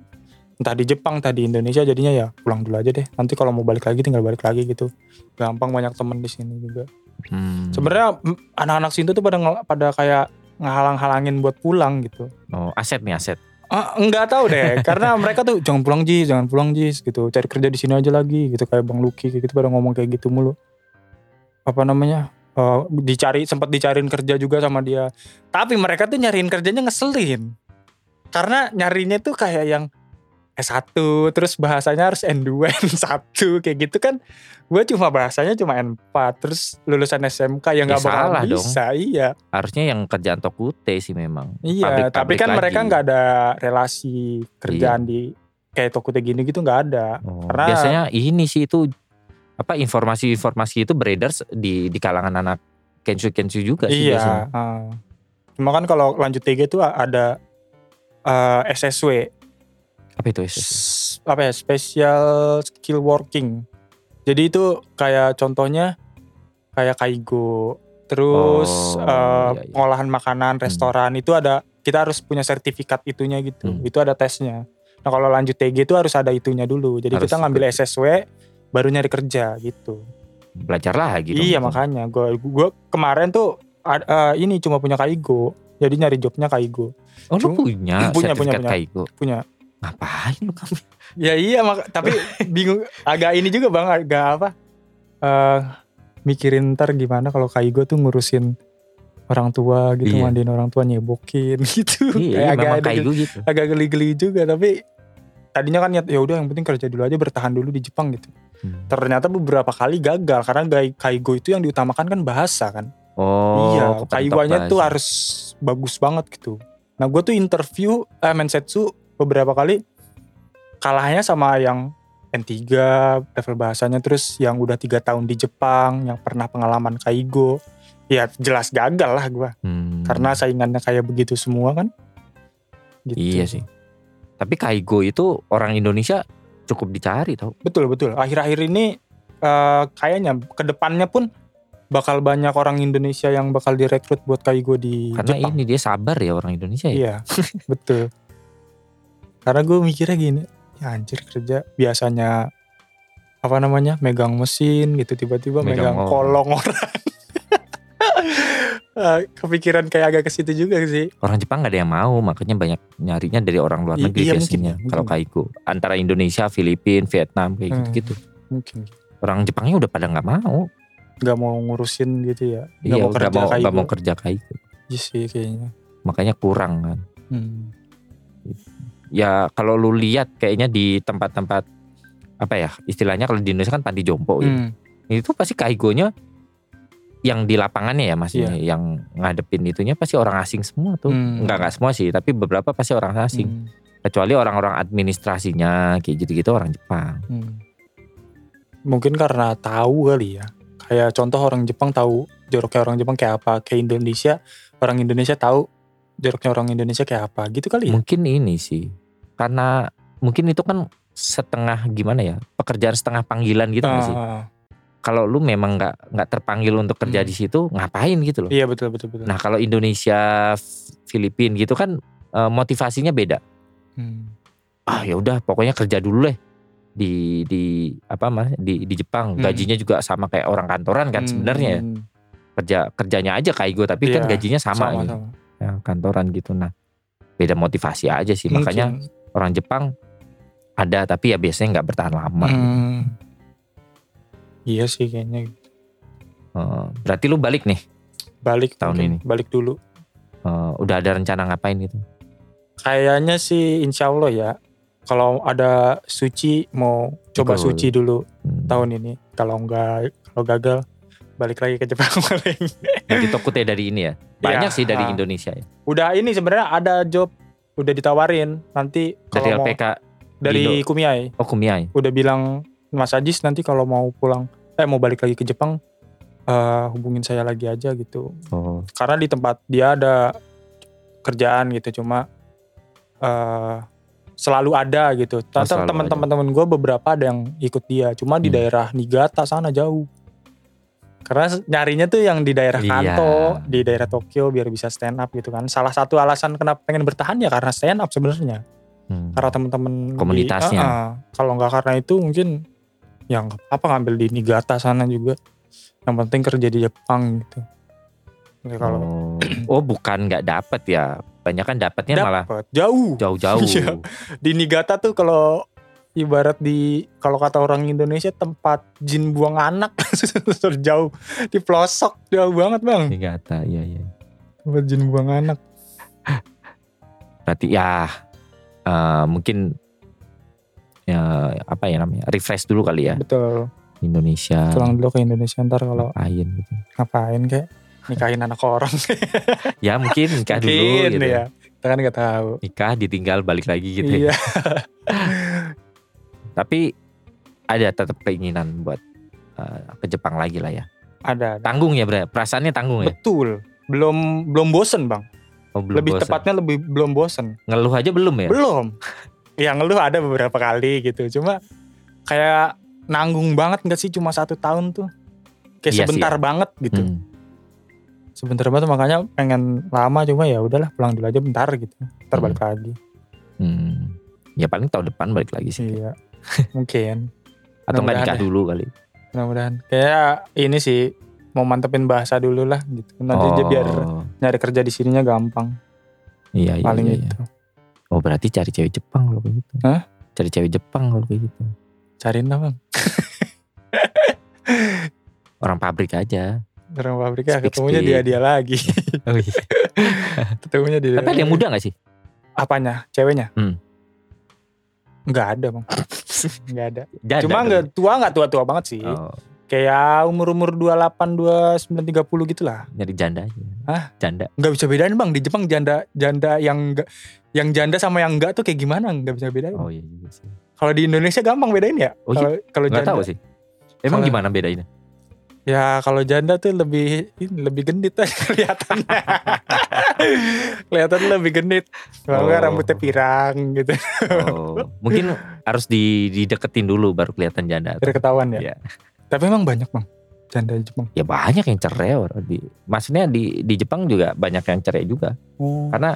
entah di Jepang entah di Indonesia jadinya ya pulang dulu aja deh nanti kalau mau balik lagi tinggal balik lagi gitu gampang banyak temen di sini juga Hmm. sebenarnya anak-anak sini tuh pada pada kayak ngehalang-halangin buat pulang gitu Oh aset nih aset. Ah, enggak tahu deh, karena mereka tuh jangan pulang Jis, jangan pulang Jis gitu. Cari kerja di sini aja lagi gitu kayak Bang Luki kayak gitu pada ngomong kayak gitu mulu. Apa namanya? Eh, dicari sempat dicariin kerja juga sama dia. Tapi mereka tuh nyariin kerjanya ngeselin. Karena nyarinya tuh kayak yang S1 terus bahasanya harus N2, N1 kayak gitu kan. Gue cuma bahasanya cuma N4 terus lulusan SMK yang Ya nggak bakal salah dong. bisa. Iya. Harusnya yang kerjaan Tokute sih memang. Iya, tapi Pabrik-pabrik kan mereka lagi. nggak ada relasi kerjaan di kayak Tokute gini gitu nggak ada. Oh, Karena- biasanya ini sih itu apa informasi-informasi itu beredar di di kalangan anak kensu kensu juga sih Iya. biasanya. ah. Cuma kan kalau lanjut TG itu ada eh, SSW, Apa itu SS? S- apa ya, Special Skill Working. Jadi itu kayak contohnya kayak kaigo, terus Oh, eh, iya, iya. pengolahan makanan, restoran itu ada kita harus punya sertifikat itunya gitu. Hmm. Itu ada tesnya. Nah kalau lanjut TG itu harus ada itunya dulu. Jadi Harus kita ngambil ikut. SSW baru nyari kerja gitu. Belajar lagi dong. iya makanya gue gua kemarin tuh eh, ini cuma punya kaigo. Jadi nyari jobnya kaigo. Oh lu punya, punya, punya, punya. Kaigo? Punya. Ngapain lu kamu? Ya iya mak tapi bingung agak ini juga bang agak apa? eh mikirin ntar gimana kalau kaigo tuh ngurusin orang tua gitu Iya. mandiin orang tua nyebokin gitu. Iya, Kayak agak memang gitu. agak geli-geli juga tapi tadinya kan niat ya udah yang penting kerja dulu aja bertahan dulu di Jepang gitu. Hmm. Ternyata beberapa kali gagal karena kaigo itu yang diutamakan kan bahasa kan. Oh, iya, kaigonya tuh harus bagus banget gitu. Nah gue tuh interview eh, Mensetsu beberapa kali kalahnya sama yang N3 level bahasanya terus yang udah tiga tahun di Jepang yang pernah pengalaman kaigo ya jelas gagal lah gue Hmm. karena saingannya kayak begitu semua kan gitu. Iya sih. Tapi Kaigo itu orang Indonesia cukup dicari tau. Betul betul. Akhir-akhir ini eh, kayaknya ke depannya pun bakal banyak orang Indonesia yang bakal direkrut buat kaigo di Karena Jepang. ini dia sabar ya orang Indonesia ya. Iya betul. Karena gue mikirnya gini, ya anjir kerja biasanya apa namanya megang mesin gitu tiba-tiba Megang megang, kolong orang. Eh, Kepikiran kayak agak ke situ juga sih. Orang Jepang gak ada yang mau, makanya banyak nyarinya dari orang luar negeri iya, biasanya. ya, mungkin. Kalau Kaigo antara Indonesia, Filipina, Vietnam kayak Hmm. gitu-gitu. Mungkin Orang Jepangnya udah pada nggak mau. nggak mau ngurusin gitu ya. Nggak Iya, mau kerja mau kaigo. nggak mau kerja Kaigo. Iya sih kayaknya. Makanya kurang kan. Hmm. Ya kalau lu lihat kayaknya di tempat-tempat apa ya istilahnya kalau di Indonesia kan panti jompo gitu. Hmm. itu pasti kaigonya yang di lapangannya ya maksudnya yang ngadepin itunya pasti orang asing semua tuh Hmm. enggak enggak semua sih tapi beberapa pasti orang asing Hmm. kecuali orang-orang administrasinya kayak gitu-gitu orang Jepang Hmm. Mungkin karena tahu kali ya. Kayak contoh orang Jepang tahu joroknya orang Jepang kayak apa. Kayak Indonesia, orang Indonesia tahu joroknya orang Indonesia kayak apa. Gitu kali ya. mungkin ini sih karena mungkin itu kan setengah gimana ya pekerjaan setengah panggilan gitu nggak sih Ah, kalau lu memang nggak nggak terpanggil untuk kerja Hmm. di situ ngapain gitu loh iya betul betul betul. nah kalau Indonesia Filipina gitu kan eh, motivasinya beda Hmm. ah ya udah pokoknya kerja dulu deh di di apa mas di di Jepang Hmm. gajinya juga sama kayak orang kantoran kan Hmm, sebenarnya ya. hmm. kerja kerjanya aja kayak gue tapi kan Iya, gajinya sama, sama, gitu. sama. Ya, kantoran gitu nah beda motivasi aja sih makanya Mungkin. orang Jepang ada tapi ya biasanya nggak bertahan lama gitu. Hmm. Iya sih kayaknya Eh, berarti lu balik nih balik Tahun ini. balik dulu. Eh, udah ada rencana ngapain gitu Kayaknya sih insya Allah ya. Kalau ada suci mau coba Betul. suci dulu Hmm. tahun ini. Kalau enggak kalau gagal balik lagi ke Jepang paling. Jadi Tokute dari ini ya banyak Iya. sih dari Ah. Indonesia ya Udah ini sebenarnya ada job udah ditawarin nanti dari kalau mau LPK dari Indo. Kumiai oh Kumiai udah bilang Mas Ajis nanti kalau mau pulang eh mau balik lagi ke Jepang eh, hubungin saya lagi aja gitu. oh Karena di tempat dia ada kerjaan gitu cuma eh selalu ada gitu. Oh, ada. Teman-teman teman gue beberapa ada yang ikut dia, cuma di Hmm. daerah Niigata sana jauh. Karena nyarinya tuh yang di daerah Iya. Kanto, di daerah Tokyo biar bisa stand up gitu kan. Salah satu alasan kenapa pengen bertahan ya karena stand up sebenarnya. Hmm. Karena teman-teman di- Komunitasnya. Ah, ah. kalau nggak karena itu mungkin yang apa ngambil di Niigata sana juga. Yang penting kerja di Jepang gitu. Jadi kalau oh. oh bukan nggak dapet ya banyak kan dapetnya malah dapat jauh jauh-jauh Iya. di Niigata tuh kalau ibarat di kalau kata orang Indonesia tempat jin buang anak. Jauh. Di pelosok. Jauh banget bang. Niigata iya iya. Tempat jin buang anak. Berarti ya eh, mungkin ya apa ya namanya refresh dulu kali ya. Betul. Indonesia. Pulang dulu ke Indonesia ntar kalau ngapain gitu. Ngapain kayak nikahin anak orang. Ya mungkin nikah dulu Mungkin gitu. ya. Kita kan nggak tahu. Nikah ditinggal balik lagi gitu ya. tapi ada tetap keinginan buat eh, ke Jepang lagi lah ya. Ada, ada. tanggung ya bre? Perasaannya tanggung ya? Betul. Belum belum bosen bang. Oh, belum lebih bosan. tepatnya lebih belum bosen. Ngeluh aja belum ya? Belum. Yang ngeluh ada beberapa kali gitu. Cuma kayak nanggung banget nggak sih cuma satu tahun tuh? Kayak Iya sih sebentar ya. banget gitu. Hmm. sebentar banget makanya pengen lama cuma ya udahlah pulang dulu aja bentar gitu. Ntar Hmm. balik lagi. Hmm. ya paling tahun depan balik lagi sih. Iya mungkin. Atau nggak nikah ya. dulu kali. Mudah-mudahan. Kayak ini sih mau mantepin bahasa dulu lah gitu. Nanti aja biar Oh, nyari kerja di sininya gampang. Iya iya, paling iya, iya. gitu. Oh berarti cari cewek Jepang kalau kayak gitu. Hah? cari cewek Jepang kalau kayak gitu. Cariin lah bang. Orang pabrik aja. Orang pabriknya Speak, ketemunya speak. dia dia lagi. Oh, iya. ketemunya dia tapi ada yang muda gak sih? Apanya? Ceweknya? Hmm. nggak ada bang nggak ada. Janda cuma kali. nggak tua nggak tua tua banget sih. Oh, kayak umur umur 28 29 30 gitu lah nyari janda aja. Hah? janda. Nggak bisa bedain bang. Di Jepang janda janda yang nggak yang janda sama yang enggak tuh kayak gimana? Nggak bisa bedain. Oh iya juga sih. Kalau di Indonesia gampang bedain ya? Oh, iya? kalau janda. tahu sih. Emang Kalau- gimana bedainnya ya kalau janda tuh lebih lebih genit aja kelihatannya kelihatan lebih genit kalau Oh. rambutnya pirang gitu oh mungkin harus di dideketin dulu baru kelihatan janda biar ketahuan ya Iya. tapi emang banyak bang janda di Jepang ya banyak yang cerai orang di maksudnya di di Jepang juga banyak yang cerai juga oh. karena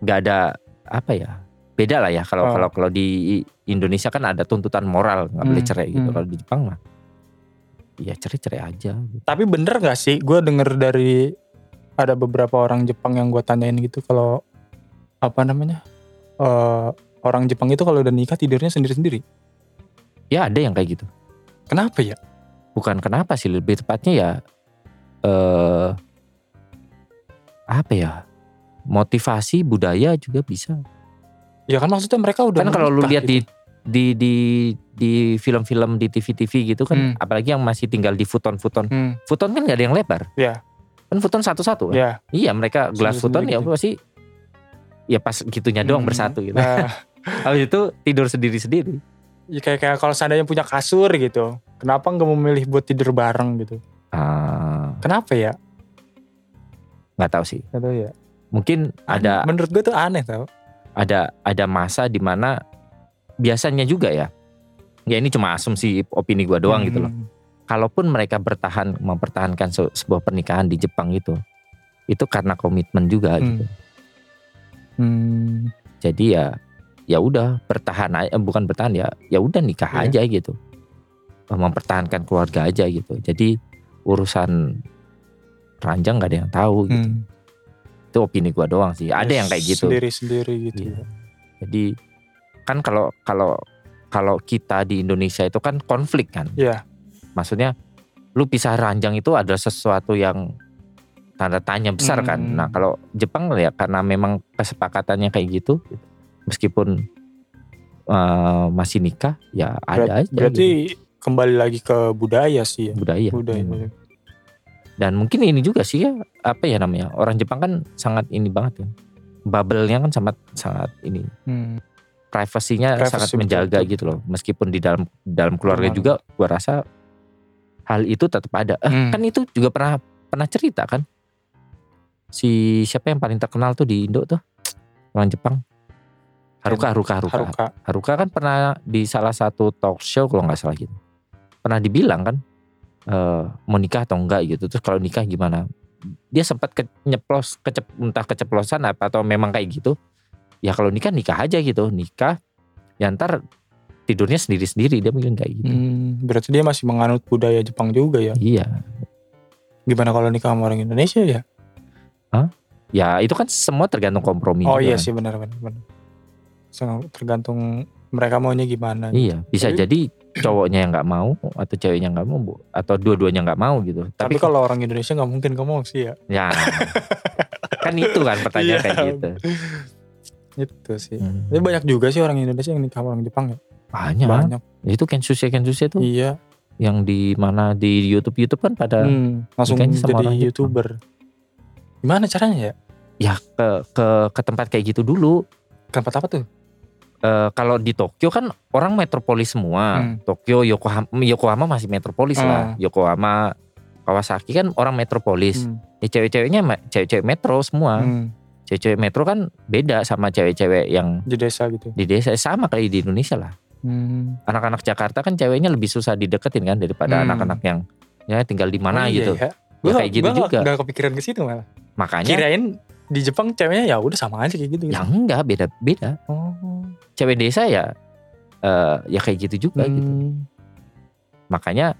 nggak ada apa ya beda lah ya kalau Oh. kalau kalau di Indonesia kan ada tuntutan moral nggak boleh Hmm, cerai gitu hmm. kalau di Jepang mah ya cerai cerai aja gitu. Tapi bener gak sih? Gue denger dari ada beberapa orang Jepang yang gue tanyain gitu kalau apa namanya eh, orang Jepang itu kalau udah nikah tidurnya sendiri-sendiri. ya ada yang kayak gitu Kenapa ya? bukan kenapa sih lebih tepatnya ya eh apa ya motivasi budaya juga bisa Ya kan maksudnya mereka udah kan kalau lu lihat gitu. di di di film-film di TV-TV gitu kan Hmm. apalagi yang masih tinggal di futon-futon Hmm, futon kan gak ada yang lebar Iya. kan futon satu-satu kan ya. iya mereka gelas futon ya gitu. pasti ya pas gitunya doang Hmm. bersatu gitu Nah, habis itu tidur sendiri-sendiri ya kayak kayak kalau seandainya punya kasur gitu, kenapa nggak memilih buat tidur bareng gitu? ah Kenapa ya? nggak tahu sih Gak tahu ya. mungkin ada Menurut gue tuh aneh tau. ada ada masa di mana biasanya juga ya ya ini cuma asumsi opini gua doang gitu loh Hmm. kalaupun mereka bertahan mempertahankan se- sebuah pernikahan di Jepang itu itu karena komitmen juga Hmm. gitu Hmm. jadi ya ya udah bertahan aja, bukan bertahan ya, ya udah nikah Iya. aja gitu, mempertahankan keluarga aja gitu. Jadi urusan ranjang nggak ada yang tahu. Gitu. Hmm. Itu opini gua doang sih. Ada yang kayak gitu. Sendiri-sendiri gitu. Iya. Jadi kan kalau kalau kalau kita di Indonesia itu kan konflik kan. Iya. Maksudnya lu pisah ranjang itu adalah sesuatu yang tanda tanya besar kan. Hmm. Nah kalau Jepang ya karena memang kesepakatannya kayak gitu, meskipun eh, masih nikah ya ada Berat- aja Berarti gitu, kembali lagi ke budaya sih ya. budaya. Budaya. Hmm. Dan mungkin ini juga sih ya apa ya namanya orang Jepang kan sangat ini banget ya. Bubble-nya kan sangat sangat ini Hmm. Privasinya Privacy, sangat menjaga betul, gitu loh. Meskipun di dalam dalam keluarga juga gua rasa hal itu tetap ada. Eh, Hmm. Kan itu juga pernah pernah cerita kan. Si siapa yang paling terkenal tuh di Indo tuh? Orang Jepang. Haruka, Haruka, Haruka. Haruka, Haruka. kan pernah di salah satu talk show kalau nggak salah gitu. Pernah dibilang kan eh mau nikah atau enggak gitu. Terus kalau nikah gimana? Dia sempat ke, nyeplos kecep, entah keceplosan apa atau memang kayak gitu. Ya kalau nikah nikah aja gitu, nikah ya ntar tidurnya sendiri-sendiri dia bilang kayak gitu. Hmm, berarti dia masih menganut budaya Jepang juga ya. Iya. Gimana kalau nikah sama orang Indonesia ya? Ya itu kan semua tergantung kompromi oh juga iya kan. sih benar benar. benar. Tergantung mereka maunya gimana. Iya, bisa Tapi- jadi cowoknya yang nggak mau atau ceweknya nggak mau atau dua-duanya nggak mau gitu. Tapi, kalau orang Indonesia nggak mungkin kamu sih ya. ya kan itu kan pertanyaan Iya. kayak gitu. Itu sih. Hmm. Tapi banyak juga sih orang Indonesia yang nikah sama orang Jepang ya. Banyak. Banyak. Itu Kensuke Kensuke tuh Iya. yang di mana di YouTube YouTube kan pada Hmm, langsung nikahnya sama jadi orang Jepang. youtuber. Gimana caranya ya? ya ke ke ke tempat kayak gitu dulu. Tempat apa tuh? Eh, kalau di Tokyo kan orang metropolis semua. Hmm. Tokyo, Yokohama, Yokohama masih metropolis lah. Yokohama, Kawasaki kan orang metropolis. Hmm, Ya cewek-ceweknya cewek-cewek metro semua. hmm, Cewek-cewek metro kan beda sama cewek-cewek yang di desa gitu. di desa sama kayak di Indonesia lah. Hmm. Anak-anak Jakarta kan ceweknya lebih susah dideketin kan daripada Hmm. anak-anak yang ya tinggal di mana Oh, iya gitu. Ya. Ya, Gua- kayak gitu gua juga. Gak kepikiran ke situ malah. Makanya Kirain di Jepang ceweknya ya udah sama aja kayak gitu. gitu. ya enggak beda-beda. Oh. Cewek desa ya eh, ya kayak gitu juga gitu. Hmm. Makanya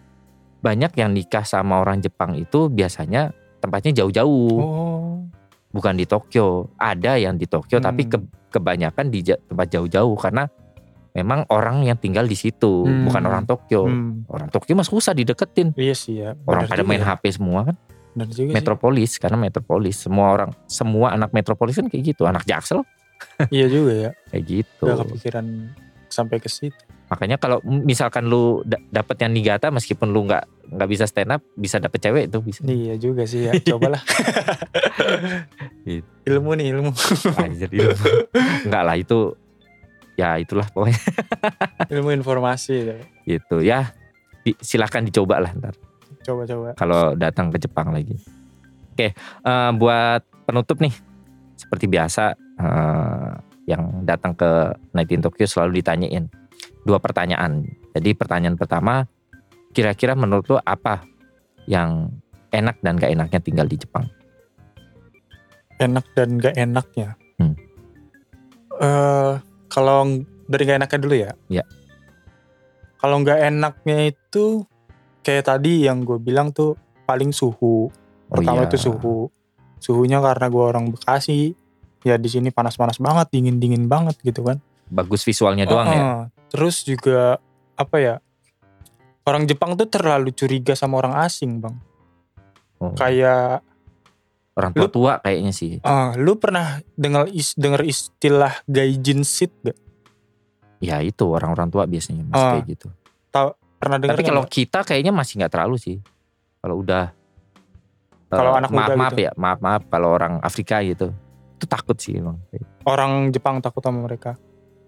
banyak yang nikah sama orang Jepang itu biasanya tempatnya jauh-jauh, Oh. Bukan di Tokyo. Ada yang di Tokyo tapi Hmm. ke- kebanyakan di tempat jauh-jauh karena memang orang yang tinggal di situ, Hmm. bukan orang Tokyo. Hmm. Orang Tokyo mah susah dideketin. Iya sih ya. Orang pada main ya. HP semua kan. Bener juga sih. metropolis karena metropolis semua orang semua anak metropolis kan kayak gitu anak jaksel Iya juga ya. kayak gitu Gak kepikiran sampai ke situ. Makanya kalau misalkan lu da- dapet yang nigata meskipun lu nggak nggak bisa stand up bisa dapet cewek itu bisa Iya juga sih ya. Cobalah. Gitu. ilmu nih ilmu. Anjir, ilmu. nggak lah itu ya itulah pokoknya ilmu informasi. ya. gitu ya Di- silahkan dicoba lah ntar Coba-coba. kalau datang ke Jepang lagi oke eh, buat penutup nih seperti biasa eh, yang datang ke Night in Tokyo selalu ditanyain dua pertanyaan jadi pertanyaan pertama kira-kira menurut lo apa yang enak dan gak enaknya tinggal di Jepang Enak dan gak enaknya. Hmm. Eh, kalau dari gak enaknya dulu ya. Ya. Kalau nggak enaknya itu kayak tadi yang gue bilang tuh paling suhu. Oh Pertama iya. itu suhu. Suhunya karena gue orang Bekasi. Ya di sini panas-panas banget, dingin-dingin banget gitu kan. bagus visualnya doang ya Heeh. Terus juga apa ya? Orang Jepang tuh terlalu curiga sama orang asing, Bang. Oh, Kayak orang tua tua kayaknya sih eh, lu pernah dengar is, istilah gaijin sit gak? ya itu orang-orang tua biasanya masih Ah. kayak gitu Pernah dengar Tapi kalau kita kayaknya masih nggak terlalu sih. Kalau udah Kalau eh, anak maaf muda maaf gitu. ya, maaf maaf kalau orang Afrika gitu. Itu takut sih emang. orang Jepang takut sama mereka.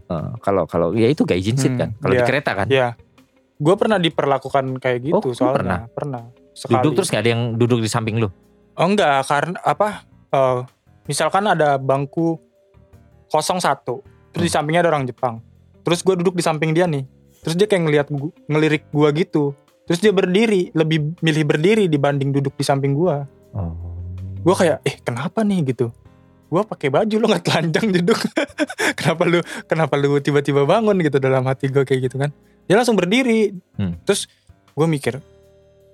Eh, kalau kalau ya itu gaijin sit Hmm, kan. Kalau di iya. kereta kan. Ya. Gue pernah diperlakukan kayak gitu Oh, soalnya. Pernah. Sekali. Duduk terus nggak ada yang duduk di samping lu. Oh enggak, karena apa? eh, misalkan ada bangku 01, terus di Hmm. sampingnya ada orang Jepang. Terus gue duduk di samping dia nih. Terus dia kayak ngelihat gua, ngelirik gua gitu. Terus dia berdiri, lebih milih berdiri dibanding duduk di samping gua. Oh. Gue kayak, eh kenapa nih gitu? Gue pakai baju lu nggak telanjang duduk kenapa lu kenapa lu tiba-tiba bangun gitu dalam hati gue kayak gitu kan dia langsung berdiri Hmm. terus gue mikir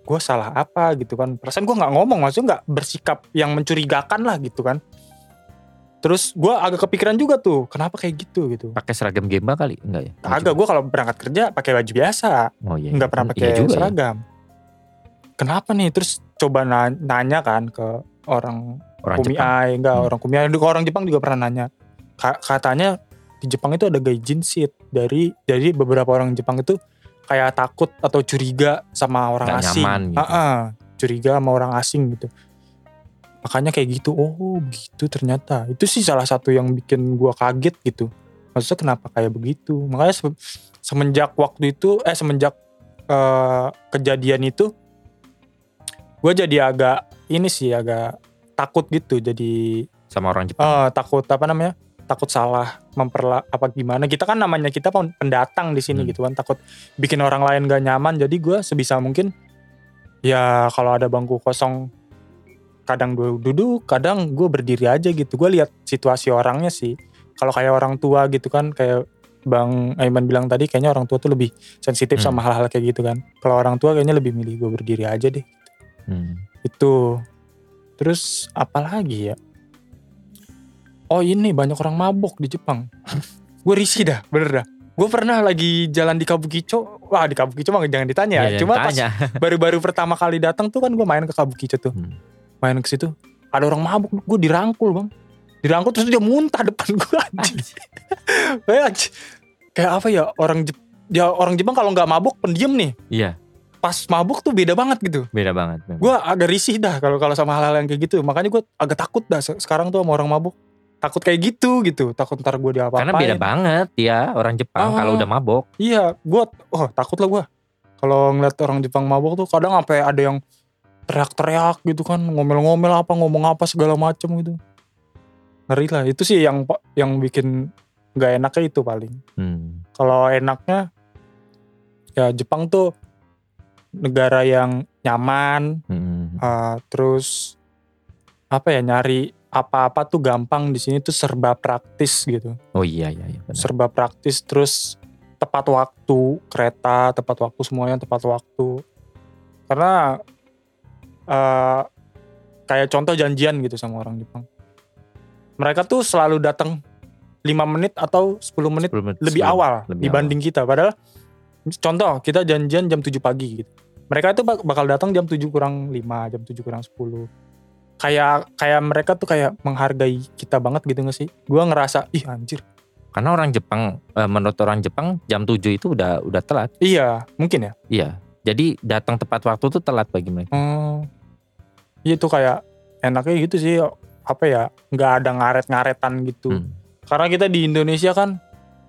gue salah apa gitu kan perasaan gue nggak ngomong maksudnya nggak bersikap yang mencurigakan lah gitu kan terus gue agak kepikiran juga tuh kenapa kayak gitu gitu Pakai seragam gemba kali? Enggak ya? Agak gue kalau berangkat kerja pakai baju biasa Oh iya. nggak pernah Iya pakai juga ya. seragam kenapa nih terus coba na- nanya kan ke orang Orang Jepang. kumiai enggak Hmm. orang kumiai orang Jepang juga pernah nanya. Ka- katanya di Jepang itu ada gaijin seat. Dari jadi beberapa orang Jepang itu kayak takut atau curiga sama orang Nggak asing. nyaman gitu. Ah-ah, curiga sama orang asing gitu. Makanya kayak gitu oh gitu ternyata. Itu sih salah satu yang bikin gua kaget gitu. Maksudnya kenapa kayak begitu? Makanya se- semenjak waktu itu eh semenjak eh, kejadian itu gue jadi agak ini sih agak takut gitu jadi Sama orang Jepang. eh, takut apa namanya takut salah memperla apa gimana kita kan namanya kita pen- pendatang di sini Hmm. gitu kan takut bikin orang lain gak nyaman jadi gue sebisa mungkin ya kalau ada bangku kosong kadang gue duduk kadang gue berdiri aja gitu gue lihat situasi orangnya sih kalau kayak orang tua gitu kan kayak Bang Aiman bilang tadi kayaknya orang tua tuh lebih sensitif Hmm. sama hal-hal kayak gitu kan kalau orang tua kayaknya lebih milih gue berdiri aja deh Hmm. Itu. Terus apa lagi ya? Oh ini banyak orang mabok di Jepang. Gue risih dah bener dah. Gue pernah lagi jalan di Kabukicho. Wah di Kabukicho mah jangan ditanya. Iya, cuma yang pas baru-baru pertama kali datang tuh kan gue main ke Kabukicho tuh. Hmm. main ke situ. Ada orang mabuk gue dirangkul bang. Dirangkul terus dia muntah depan gue anjing. Kayak kayak apa ya orang Jep ya orang Jepang kalau nggak mabuk pendiam nih. Iya, pas mabuk tuh beda banget gitu beda banget. gue agak risih dah kalau kalau sama hal-hal yang kayak gitu makanya gue agak takut dah se- sekarang tuh sama orang mabuk takut kayak gitu gitu takut ntar gue diapa-apain Karena beda banget ya orang Jepang Ah. kalau udah mabok. iya gue oh takut lah gue kalau ngeliat orang Jepang mabuk tuh kadang sampai ada yang teriak-teriak gitu kan ngomel-ngomel apa ngomong apa segala macem gitu ngeri lah itu sih yang yang bikin nggak enaknya itu paling Hmm. kalau enaknya ya Jepang tuh negara yang nyaman Hmm. Uh, terus apa ya nyari apa-apa tuh gampang di sini tuh serba praktis gitu Oh iya iya iya. benar. serba praktis terus tepat waktu kereta tepat waktu semuanya tepat waktu karena uh, kayak contoh janjian gitu sama orang Jepang mereka tuh selalu datang 5 menit atau 10 menit 10 menit lebih sebelum. awal lebih dibanding kita padahal contoh kita janjian jam 7 pagi gitu mereka itu bak- bakal datang jam 7 kurang 5 jam 7 kurang 10 kayak kayak mereka tuh kayak menghargai kita banget gitu gak sih gua ngerasa ih anjir Karena orang Jepang eh, menurut orang Jepang jam 7 itu udah udah telat. iya mungkin ya Iya. Jadi datang tepat waktu tuh telat bagi mereka. hmm, iya tuh kayak enaknya gitu sih apa ya nggak ada ngaret-ngaretan gitu Hmm. karena kita di Indonesia kan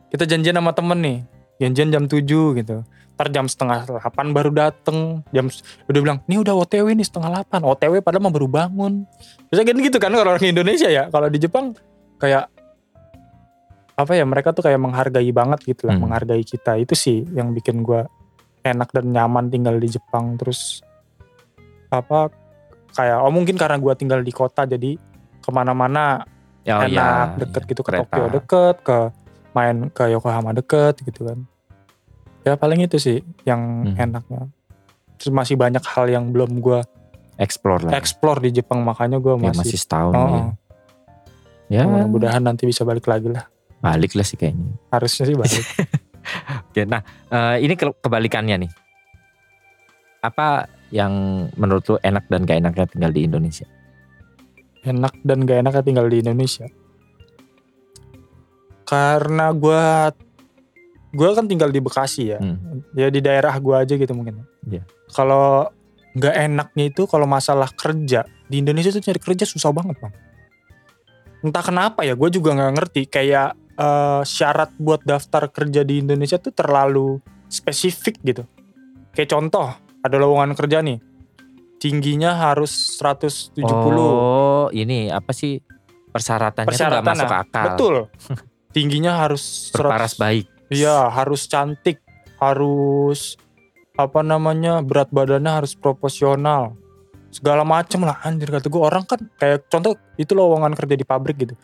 kita janjian sama temen nih janjian jam 7 gitu ntar jam setengah 8 baru dateng. Jam udah bilang ini udah OTW nih setengah 8 OTW padahal mah baru bangun. Bisa kan gitu kan kalau orang Indonesia ya. Kalau di Jepang kayak apa ya mereka tuh kayak menghargai banget gitu lah Hmm. menghargai kita. Itu sih yang bikin gua enak dan nyaman tinggal di Jepang. Terus apa kayak oh mungkin karena gua tinggal di kota jadi ke mana-mana Oh, enak iya, deket iya. gitu ke Kereta. Tokyo deket ke main ke Yokohama deket gitu kan ya paling itu sih yang Hmm. enaknya terus masih banyak hal yang belum gua Explore lah. explore di Jepang makanya gua Ya, masih, masih setahun Oh, ya. Ya, mudah-mudahan nanti bisa balik lagi lah balik lah sih kayaknya. harusnya sih balik Oke, nah eh, ini ke- kebalikannya nih. Apa yang menurut lu enak dan gak enaknya tinggal di Indonesia? enak dan gak enaknya tinggal di Indonesia karena gua gua kan tinggal di Bekasi ya Hmm. ya di daerah gua aja gitu mungkin Iya. kalau nggak enaknya itu kalau masalah kerja di Indonesia tuh cari kerja susah banget bang entah kenapa ya gue juga nggak ngerti kayak eh, syarat buat daftar kerja di Indonesia tuh terlalu spesifik gitu kayak contoh ada lowongan kerja nih tingginya harus 170 Oh, ini apa sih persyaratannya tuh gak persyaratan masuk nah. akal. betul tingginya harus 100 Berparas baik. Iya, harus cantik, harus apa namanya berat badannya harus proporsional. segala macem lah anjir kata gue orang kan kayak contoh itu lowongan kerja di pabrik gitu.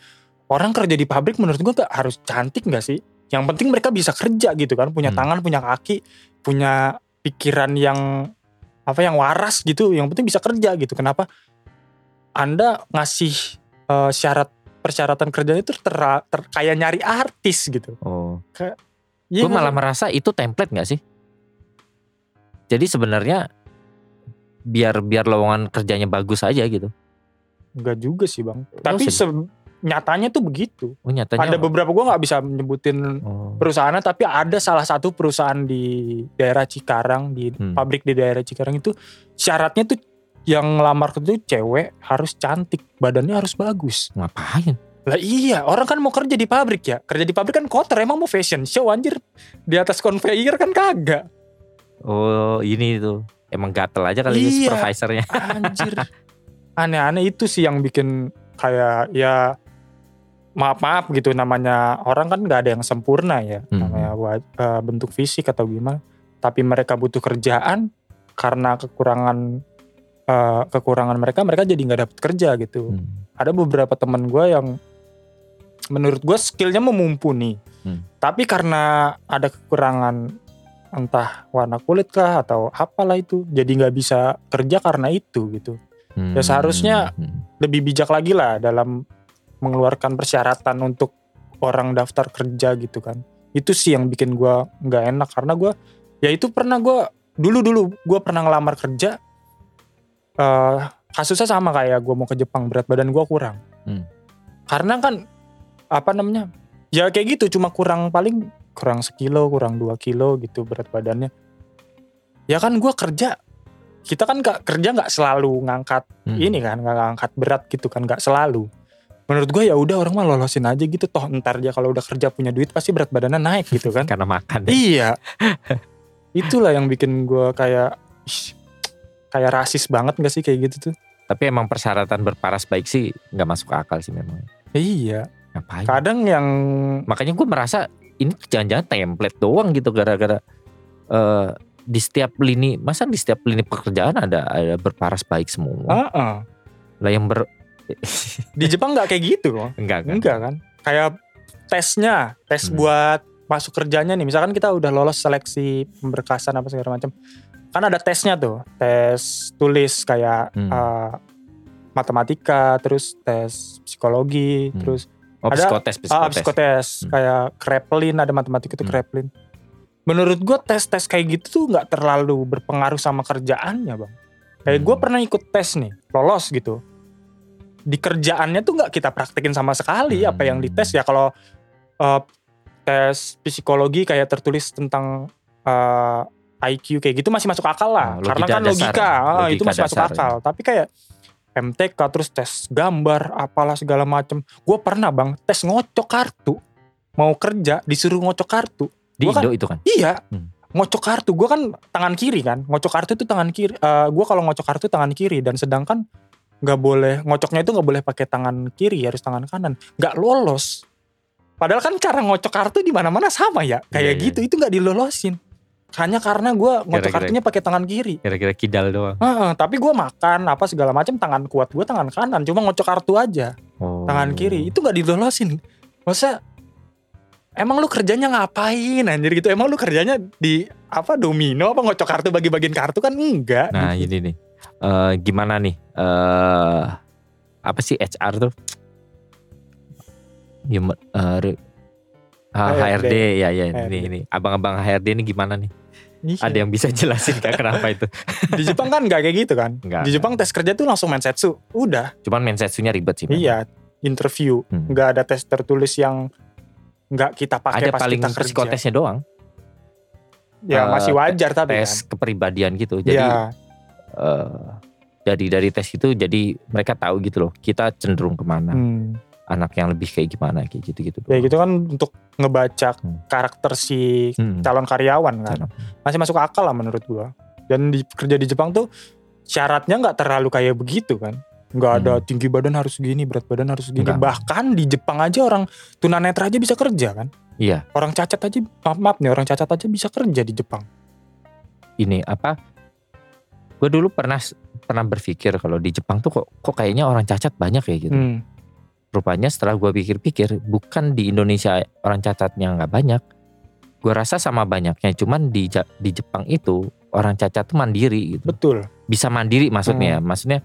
Orang kerja di pabrik menurut gue gak harus cantik gak sih? Yang penting mereka bisa kerja gitu kan punya Hmm. tangan punya kaki punya pikiran yang apa yang waras gitu. Yang penting bisa kerja gitu. Kenapa? Anda ngasih eh, syarat persyaratan kerjanya itu ter, ter- kayak nyari artis gitu. Oh. Iya gue malah merasa itu template nggak sih? Jadi sebenarnya biar biar lowongan kerjanya bagus aja gitu. Enggak juga sih bang. Tapi se- nyatanya tuh begitu. Oh nyatanya. Ada beberapa gue nggak bisa menyebutin Oh. perusahaannya, tapi ada salah satu perusahaan di daerah Cikarang, di Hmm. pabrik di daerah Cikarang itu syaratnya tuh yang ngelamar kerja cewek harus cantik, badannya harus bagus. Ngapain? Lah iya, orang kan mau kerja di pabrik ya. Kerja di pabrik kan kotor, emang mau fashion show anjir. Di atas conveyor kan kagak. Oh ini tuh emang gatel aja kali ini Iya. supervisornya. Anjir. Aneh-aneh itu sih yang bikin kayak ya maaf-maaf gitu namanya orang kan nggak ada yang sempurna ya Hmm. namanya eh, bentuk fisik atau gimana tapi mereka butuh kerjaan karena kekurangan eh, kekurangan mereka mereka jadi nggak dapat kerja gitu Hmm. ada beberapa teman gue yang menurut gue skillnya memumpuni Hmm. tapi karena ada kekurangan entah warna kulit kah atau apalah itu jadi nggak bisa kerja karena itu gitu Hmm. Ya, seharusnya- Hmm. lebih bijak lagi lah dalam mengeluarkan persyaratan untuk orang daftar kerja gitu kan itu sih yang bikin gua nggak enak karena gua ya itu pernah gua dulu dulu gua pernah ngelamar kerja eh kasusnya sama kayak gua mau ke Jepang berat badan gua kurang Hmm. karena kan apa namanya? Ya kayak gitu. Cuma kurang paling kurang sekilo kurang dua kilo gitu berat badannya. Ya kan gua kerja. Kita kan nggak kerja nggak selalu ngangkat Hmm. ini kan nggak ngangkat berat gitu kan nggak selalu. Menurut gue ya udah orang mah lolosin aja gitu. Toh ntar dia kalau udah kerja punya duit pasti berat badannya naik gitu kan. Karena makan ya. iya. Itulah yang bikin gue kayak ih, kayak rasis banget gak sih kayak gitu tuh? Tapi emang persyaratan berparas baik sih nggak masuk akal sih memang. iya Ngapain? kadang yang Makanya gue merasa ini jangan-jangan template doang gitu gara-gara eh, di setiap lini masa di setiap lini pekerjaan ada ada berparas baik semua. Heeh. Lah yang ber di Jepang nggak kayak gitu kok enggak kan? enggak kan kayak tesnya tes Hmm. buat masuk kerjanya nih misalkan kita udah lolos seleksi pemberkasan apa segala macam kan ada tesnya tuh tes tulis kayak Hmm. eh, matematika terus tes psikologi Hmm. terus Oh, Ada- psikotes, ah, psikotes. psikotes Hmm. kayak Kraepelin ada matematika itu Hmm. Kraepelin menurut gue tes-tes kayak gitu tuh nggak terlalu berpengaruh sama kerjaannya bang kayak gue Hmm. pernah ikut tes nih lolos gitu di kerjaannya tuh nggak kita praktekin sama sekali Hmm. apa yang dites ya kalau eh, tes psikologi kayak tertulis tentang eh, IQ kayak gitu masih masuk akal lah Oh, karena logika kan dasar. logika, ah, itu Logika masih masuk dasar, akal tapi kayak MTK terus tes gambar apalah segala macem. Gue pernah bang tes ngocok kartu. Mau kerja disuruh ngocok kartu. Di Gua kan- Indo itu kan. iya. Hmm. ngocok kartu gue kan tangan kiri kan. Ngocok kartu itu tangan kiri gue kalau ngocok kartu tangan kiri. Dan sedangkan nggak boleh ngocoknya itu nggak boleh pakai tangan kiri harus tangan kanan. Nggak lolos. Padahal kan cara ngocok kartu di mana mana sama ya. Kayak Iya, iya. gitu itu nggak dilolosin hanya karena gue ngocok kartunya pakai tangan kiri Kira-kira kidal doang. Heeh, tapi gue makan apa segala macam tangan kuat gue tangan kanan cuma ngocok kartu aja Oh. tangan kiri itu nggak dilolosin masa emang lu kerjanya ngapain anjir gitu emang lu kerjanya di apa domino apa ngocok kartu bagi-bagiin kartu kan enggak Nah gitu. ini nih, Eh gimana nih? eh apa sih HR tuh? Human, eh, re- ah, HRD. HRD ya ya HRD. ini ini abang-abang HRD ini gimana nih? Iya. Ada yang bisa jelasin gak kenapa itu? di Jepang kan nggak kayak gitu kan Enggak. di Jepang tes kerja tuh langsung mensetsu udah Cuman mensetsunya ribet sih. memang. iya interview Hmm. nggak ada tes tertulis yang nggak kita pakai Ada pas paling kita kerja psikotesnya doang, ya eh, masih wajar tapi tes kan kepribadian gitu. Jadi ya eh, dari dari tes itu jadi mereka tahu gitu loh. Kita cenderung ke mana? hmm. Anak yang lebih kayak gimana kayak gitu gitu. ya gitu kan untuk ngebaca Hmm. karakter si Hmm. calon karyawan kan Calon. masih masuk akal lah menurut gua dan di kerja di Jepang tuh syaratnya nggak terlalu kayak begitu kan nggak ada Hmm. tinggi badan harus gini berat badan harus gini Nggak. bahkan di Jepang aja orang tunanetra aja bisa kerja kan Iya. orang cacat aja maaf, maaf nih orang cacat aja bisa kerja di Jepang ini apa gue dulu pernah pernah berpikir kalau di Jepang tuh kok kok kayaknya orang cacat banyak ya gitu. Hmm. Rupanya setelah gue pikir-pikir bukan di Indonesia orang cacatnya nggak banyak. Gue rasa sama banyaknya, cuman di di Jepang itu orang cacat tuh mandiri gitu. Betul. Bisa mandiri maksudnya, ya. maksudnya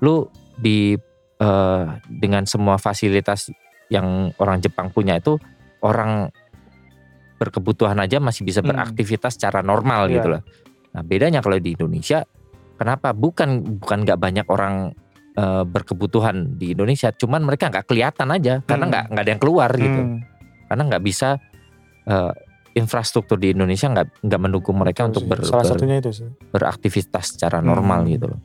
lu di eh, dengan semua fasilitas yang orang Jepang punya itu orang berkebutuhan aja masih bisa Hmm. beraktivitas secara normal Iya. gitu loh. Nah bedanya kalau di Indonesia, kenapa bukan bukan nggak banyak orang eh, berkebutuhan di Indonesia, cuman mereka nggak kelihatan aja karena Hmm. nggak nggak ada yang keluar gitu, Hmm. karena nggak bisa eh, infrastruktur di Indonesia nggak nggak mendukung mereka untuk ber, Salah ber- satunya itu sih. beraktivitas secara normal Hmm. gitu loh.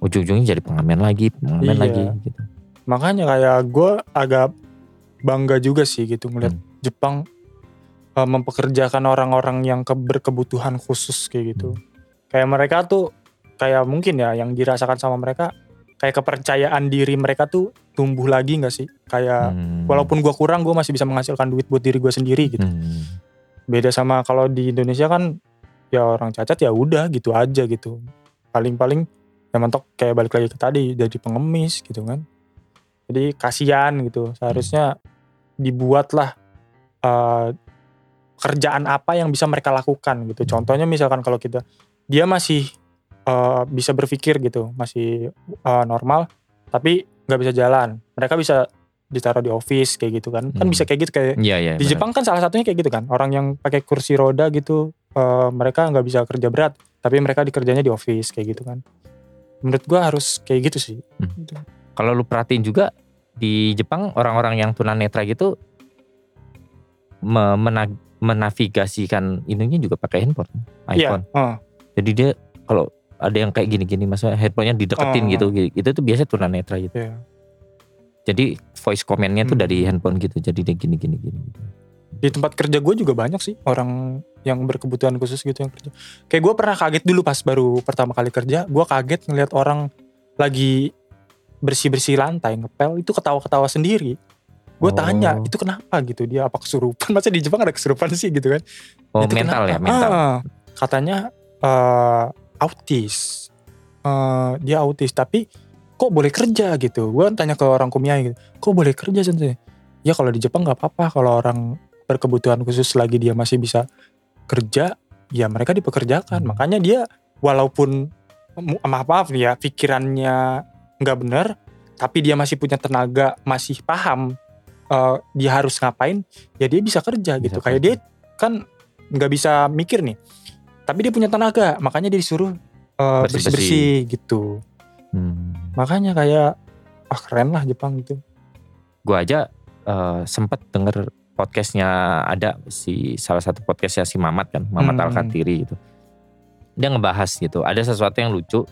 Ujung-ujungnya jadi pengamen lagi, pengamen Iya. lagi gitu. Makanya kayak gue agak bangga juga sih gitu ngeliat Hmm. Jepang uh, mempekerjakan orang-orang yang ke- berkebutuhan khusus kayak gitu. Hmm. Kayak mereka tuh kayak mungkin ya yang dirasakan sama mereka kayak kepercayaan diri mereka tuh tumbuh lagi nggak sih? Kayak Hmm. walaupun gue kurang gue masih bisa menghasilkan duit buat diri gue sendiri gitu. Hmm. Beda sama kalau di Indonesia kan ya orang cacat ya udah gitu aja gitu. Paling-paling ya mentok kayak balik lagi ke tadi jadi pengemis gitu kan. Jadi kasihan gitu. Seharusnya dibuatlah eh, kerjaan apa yang bisa mereka lakukan gitu. Contohnya misalkan kalau kita dia masih eh, bisa berpikir gitu, masih eh, normal tapi nggak bisa jalan. Mereka bisa ditaruh di office kayak gitu kan. Kan Hmm. bisa kayak gitu kayak Iya iya. di benar. Jepang kan salah satunya kayak gitu kan orang yang pakai kursi roda gitu eh, mereka nggak bisa kerja berat tapi mereka dikerjanya di office kayak gitu kan menurut gua harus kayak gitu sih Hmm. Gitu. Kalau lu perhatiin juga di Jepang orang-orang yang tunanetra gitu me- mena- menavigasikan ininya juga pakai handphone, Iya, iPhone. heeh. Jadi dia kalau ada yang kayak gini-gini maksudnya handphonenya dideketin Oh. gitu, itu tuh biasanya tunanetra gitu. Iya. Jadi voice commandnya tuh Hmm. dari handphone gitu. Jadi dia gini-gini gini. gitu. di tempat kerja gue juga banyak sih orang yang berkebutuhan khusus gitu yang kerja kayak gue pernah kaget dulu pas baru pertama kali kerja gue kaget ngeliat orang lagi bersih bersih lantai ngepel itu ketawa ketawa sendiri gue Oh. tanya itu kenapa gitu dia apa kesurupan masa di Jepang ada kesurupan sih gitu kan Oh Itu mental ya kenapa? mental. Ah, katanya eh, autis. Eh, dia autis tapi kok boleh kerja gitu. Gue tanya ke orang kumiai gitu. Kok boleh kerja sendiri? Ya kalau di Jepang nggak apa-apa kalau orang berkebutuhan khusus lagi dia masih bisa kerja, ya mereka dipekerjakan. Hmm. Makanya dia walaupun maaf maaf nih ya pikirannya nggak benar, tapi dia masih punya tenaga, masih paham eh, dia harus ngapain, ya dia bisa kerja Bisa gitu. Kayak kerja. dia kan nggak bisa mikir nih tapi dia punya tenaga makanya dia disuruh uh, Bersih-bersih. bersih bersih gitu Hmm. makanya kayak ah keren lah Jepang gitu gue aja eh, sempet denger podcastnya ada si salah satu podcastnya si Mamat kan Mamat Hmm. Al Katiri gitu dia ngebahas gitu ada sesuatu yang lucu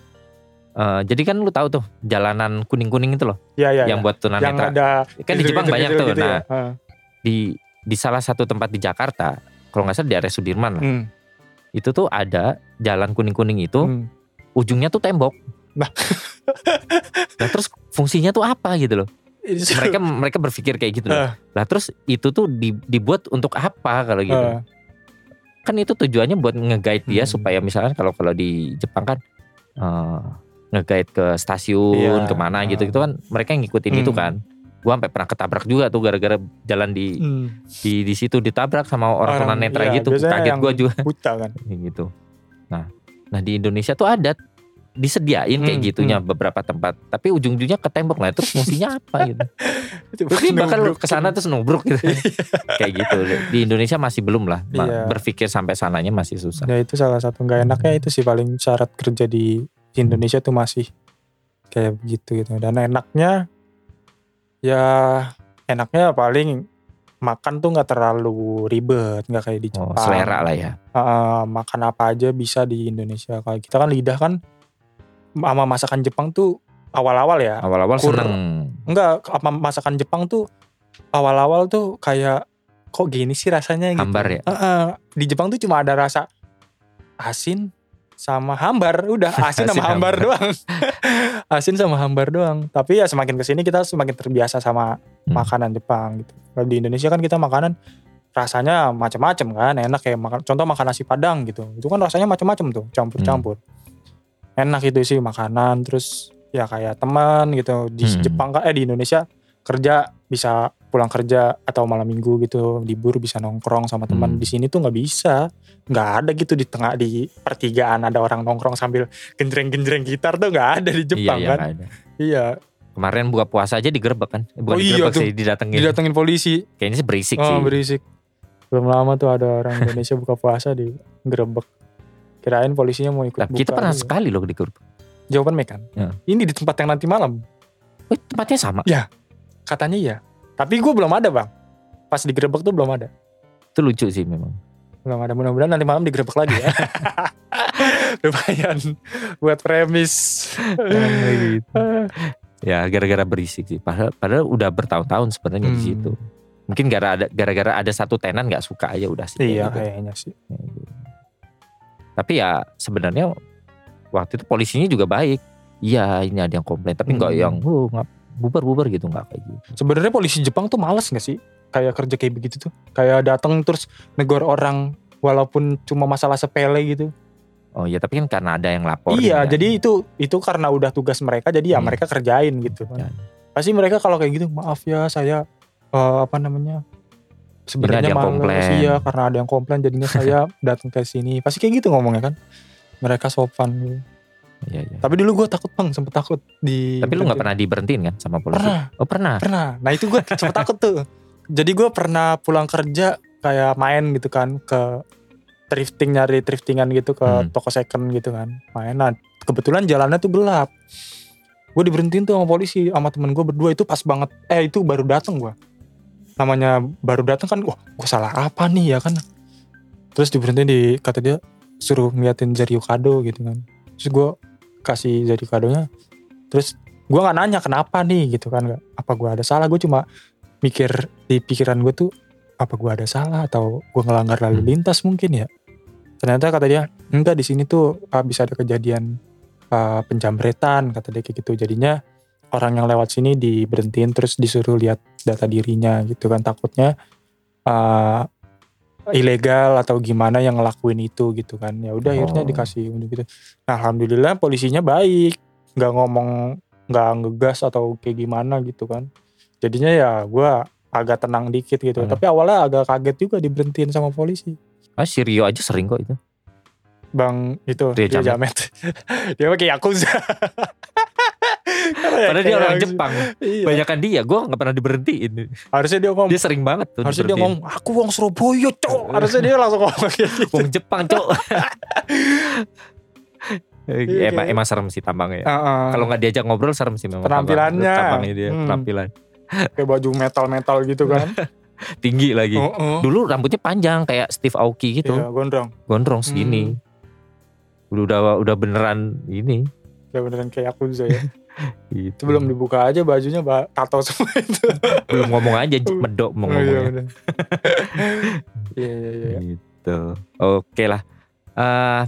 Eh, jadi kan lu tahu tuh jalanan kuning kuning itu loh ya ya yang ya. buat yang tunanetra ada kan di Jepang banyak tuh gitu-gitu nah ya. Di di salah satu tempat di Jakarta kalau nggak salah di area Sudirman lah Hmm, itu tuh ada jalan kuning kuning itu hmm. ujungnya tuh tembok Nah. nah terus fungsinya tuh apa gitu loh mereka mereka berpikir kayak gitu loh Ah. lah terus itu tuh di- dibuat untuk apa kalau gitu Ah. kan itu tujuannya buat nge-guide dia Hmm. supaya misalkan kalau kalau di Jepang kan eh, nge-guide ke stasiun Iya. ke mana gitu itu kan mereka ngikutin itu Hmm. kan gua sampai pernah ketabrak juga tuh gara-gara jalan di Hmm. di di situ ditabrak sama orang, tunanetra iya, gitu. kaget gua juga. buta kan. Gitu. Nah nah di Indonesia tuh ada disediain kayak Hmm, gitunya beberapa tempat. Tapi ujung-ujungnya ke tembok lah terus fungsinya apa gitu? Dia bakal nubruk. ke sana terus nubruk gitu. Kayak gitu. Di Indonesia masih belum lah. Iya. berpikir sampai sananya masih susah. Ya itu salah satu. Nggak enaknya itu sih paling syarat kerja di Indonesia tuh masih kayak begitu gitu. Dan enaknya ya enaknya paling makan tuh nggak terlalu ribet nggak kayak di oh, Jepang. selera lah ya. Eh, makan apa aja bisa di Indonesia. Kalau kita kan lidah kan sama masakan Jepang tuh awal-awal ya. Awal-awal seneng. Enggak apa masakan Jepang tuh awal-awal tuh kayak kok gini sih rasanya gitu. Hambar ya? Heeh. di Jepang tuh cuma ada rasa asin sama hambar udah asin, Asin, sama hambar, hambar. doang. Asin sama hambar doang. Tapi ya semakin ke sini kita semakin terbiasa sama Hmm. makanan Jepang gitu. Kalau di Indonesia kan kita makanan rasanya macam-macam kan enak kayak makan contoh makan nasi padang gitu. Itu kan rasanya macam-macam tuh campur-campur. Enak itu sih makanan terus ya kayak teman gitu. Di Hmm. Jepang kan eh di Indonesia kerja bisa pulang kerja atau malam minggu gitu libur bisa nongkrong sama teman Hmm. di sini tuh nggak bisa nggak ada gitu di tengah di pertigaan ada orang nongkrong sambil genjreng-genjreng gitar tuh nggak ada di Jepang iya, kan ada. iya Kemarin buka puasa aja digerebek kan? Bukan Oh iya digerebek tuh. sih, didatengin. didatengin polisi Kayaknya sih berisik sih. oh berisik belum lama tuh ada orang Indonesia buka puasa di gerebek kirain polisinya mau ikut Nah, kita buka pernah juga. sekali loh digerebek. jawaban Mekan Ya. ini di tempat yang nanti malam Oh, tempatnya sama. katanya iya tapi gue belum ada bang pas digerebek tuh belum ada Itu lucu sih memang. belum ada mudah-mudahan nanti malam digerebek lagi ya lumayan buat premis gitu. Ya gara-gara berisik sih. Padahal, padahal udah bertahun-tahun sebenarnya di Hmm. situ. Mungkin gara ada gara-gara ada satu tenan nggak suka aja udah sih. iya gitu. kayaknya sih gitu. Tapi ya sebenarnya waktu itu polisinya juga baik. Iya ini ada yang komplain tapi nggak Hmm. yang nggak bubar-bubar gitu nggak kayak gitu. sebenarnya polisi Jepang tuh males gak sih kayak kerja kayak begitu tuh kayak datang terus negor orang walaupun cuma masalah sepele gitu Oh iya tapi kan karena ada yang lapor. iya kan. jadi itu itu karena udah tugas mereka jadi ya Iya. mereka kerjain gitu Ya. pasti mereka kalau kayak gitu maaf ya saya eh, apa namanya sebenarnya males komplain. iya karena ada yang komplain jadinya saya datang ke sini pasti kayak gitu ngomongnya kan mereka sopan gitu. Iya, iya. tapi dulu gue takut bang sempet takut di Tapi lu nggak pernah diberhentiin kan sama polisi? pernah. Oh pernah. pernah. Nah itu gue sempet takut tuh. Jadi gue pernah pulang kerja kayak main gitu kan ke thrifting nyari thriftingan gitu ke Hmm. toko second gitu kan main. Nah kebetulan jalannya tuh gelap. Gue diberhentiin tuh sama polisi sama temen gue berdua. Itu pas banget. Eh itu baru datang gue namanya baru datang kan wah gue salah apa nih ya kan? Terus diberhentiin di kata dia suruh ngeliatin jari kado gitu kan. Terus gue kasih jari kadonya. Terus gue nggak nanya kenapa nih gitu kan apa gue ada salah? Gue cuma mikir di pikiran gue tuh apa gue ada salah atau gue ngelanggar lalu Hmm. lintas mungkin ya? Ternyata kata dia enggak di sini tuh ah, bisa ada kejadian ah, penjamretan kata dia kayak gitu. Jadinya orang yang lewat sini diberhentiin terus disuruh lihat data dirinya gitu kan. Takutnya ah, ilegal atau gimana yang ngelakuin itu gitu kan. Ya udah akhirnya Oh. dikasih unjuk gitu. Nah alhamdulillah polisinya baik. Nggak ngomong nggak ngegas atau kayak gimana gitu kan. Jadinya ya gue agak tenang dikit gitu. Hmm. tapi awalnya agak kaget juga diberhentiin sama polisi. Ah si Rio aja sering kok itu. bang itu Rio dia Jamet. jamet. Dia pakai yakuza. ya Padahal dia orang. Jepang. iya. Banyakan dia, gue nggak pernah diberhentiin. harusnya dia ngomong Dia sering banget tuh harusnya dia ngomong aku wong Surabaya cok harusnya dia langsung ngomong kayak gitu Wong Jepang cok. Iya, emang, emang serem sih tampangnya. ya. Heeh. Kalau nggak diajak ngobrol serem sih memang. Penampilannya. tampang- Tampangnya dia, Hmm. penampilan. kayak baju metal metal gitu kan Tinggi lagi. Heeh. Dulu rambutnya panjang kayak Steve Aoki gitu. Iya, gondrong Gondrong segini. Udah udah beneran ini. ya beneran kayak yakuza ya Gitu. itu belum dibuka aja bajunya ba- tato semua itu belum ngomong aja medok mau Oh, iya, ngomongnya. iya iya iya Gitu. Oke lah. Eh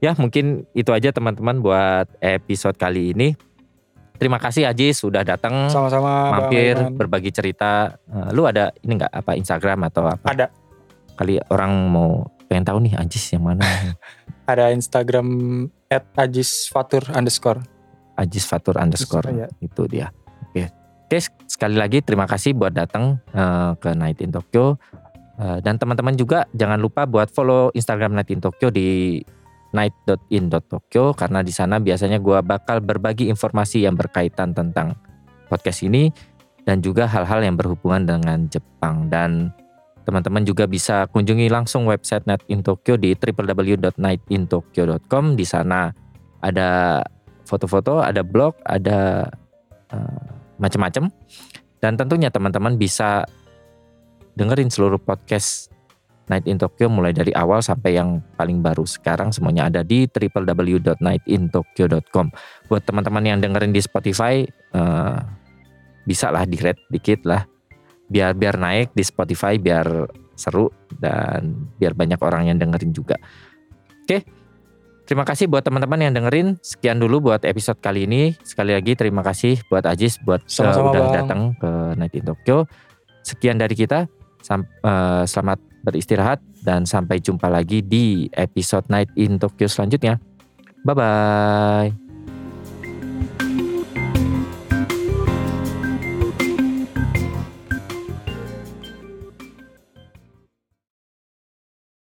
ya mungkin itu aja teman-teman buat episode kali ini. Terima kasih Ajis sudah datang sama-sama mampir berbagi cerita. Eh, lu ada ini nggak apa Instagram atau apa? Ada. Kali orang mau pengen tahu nih Ajis yang mana? ada Instagram at ajisfatur underscore Ajis Fatur underscore Iya. itu dia. Oke. Oke sekali lagi terima kasih buat datang eh, ke Night in Tokyo Eh, dan teman-teman juga jangan lupa buat follow Instagram Night in Tokyo di night.in.tokyo karena di sana biasanya gua bakal berbagi informasi yang berkaitan tentang podcast ini dan juga hal-hal yang berhubungan dengan Jepang dan teman-teman juga bisa kunjungi langsung website Night in Tokyo di www.nightintokyo.com di sana ada foto-foto, ada blog, ada eh, macam-macam. Dan tentunya teman-teman bisa dengerin seluruh podcast Night in Tokyo mulai dari awal sampai yang paling baru sekarang semuanya ada di www.nightintokyo.com. Buat teman-teman yang dengerin di Spotify eh, bisa lah di rate dikit lah biar biar naik di Spotify biar seru dan biar banyak orang yang dengerin juga. Oke. Terima kasih buat teman-teman yang dengerin. Sekian dulu buat episode kali ini. Sekali lagi terima kasih buat Ajis buat uh, Sama-sama, udah Bang. datang ke Night in Tokyo. Sekian dari kita. Sam- uh, selamat beristirahat dan sampai jumpa lagi di episode Night in Tokyo selanjutnya. Bye bye.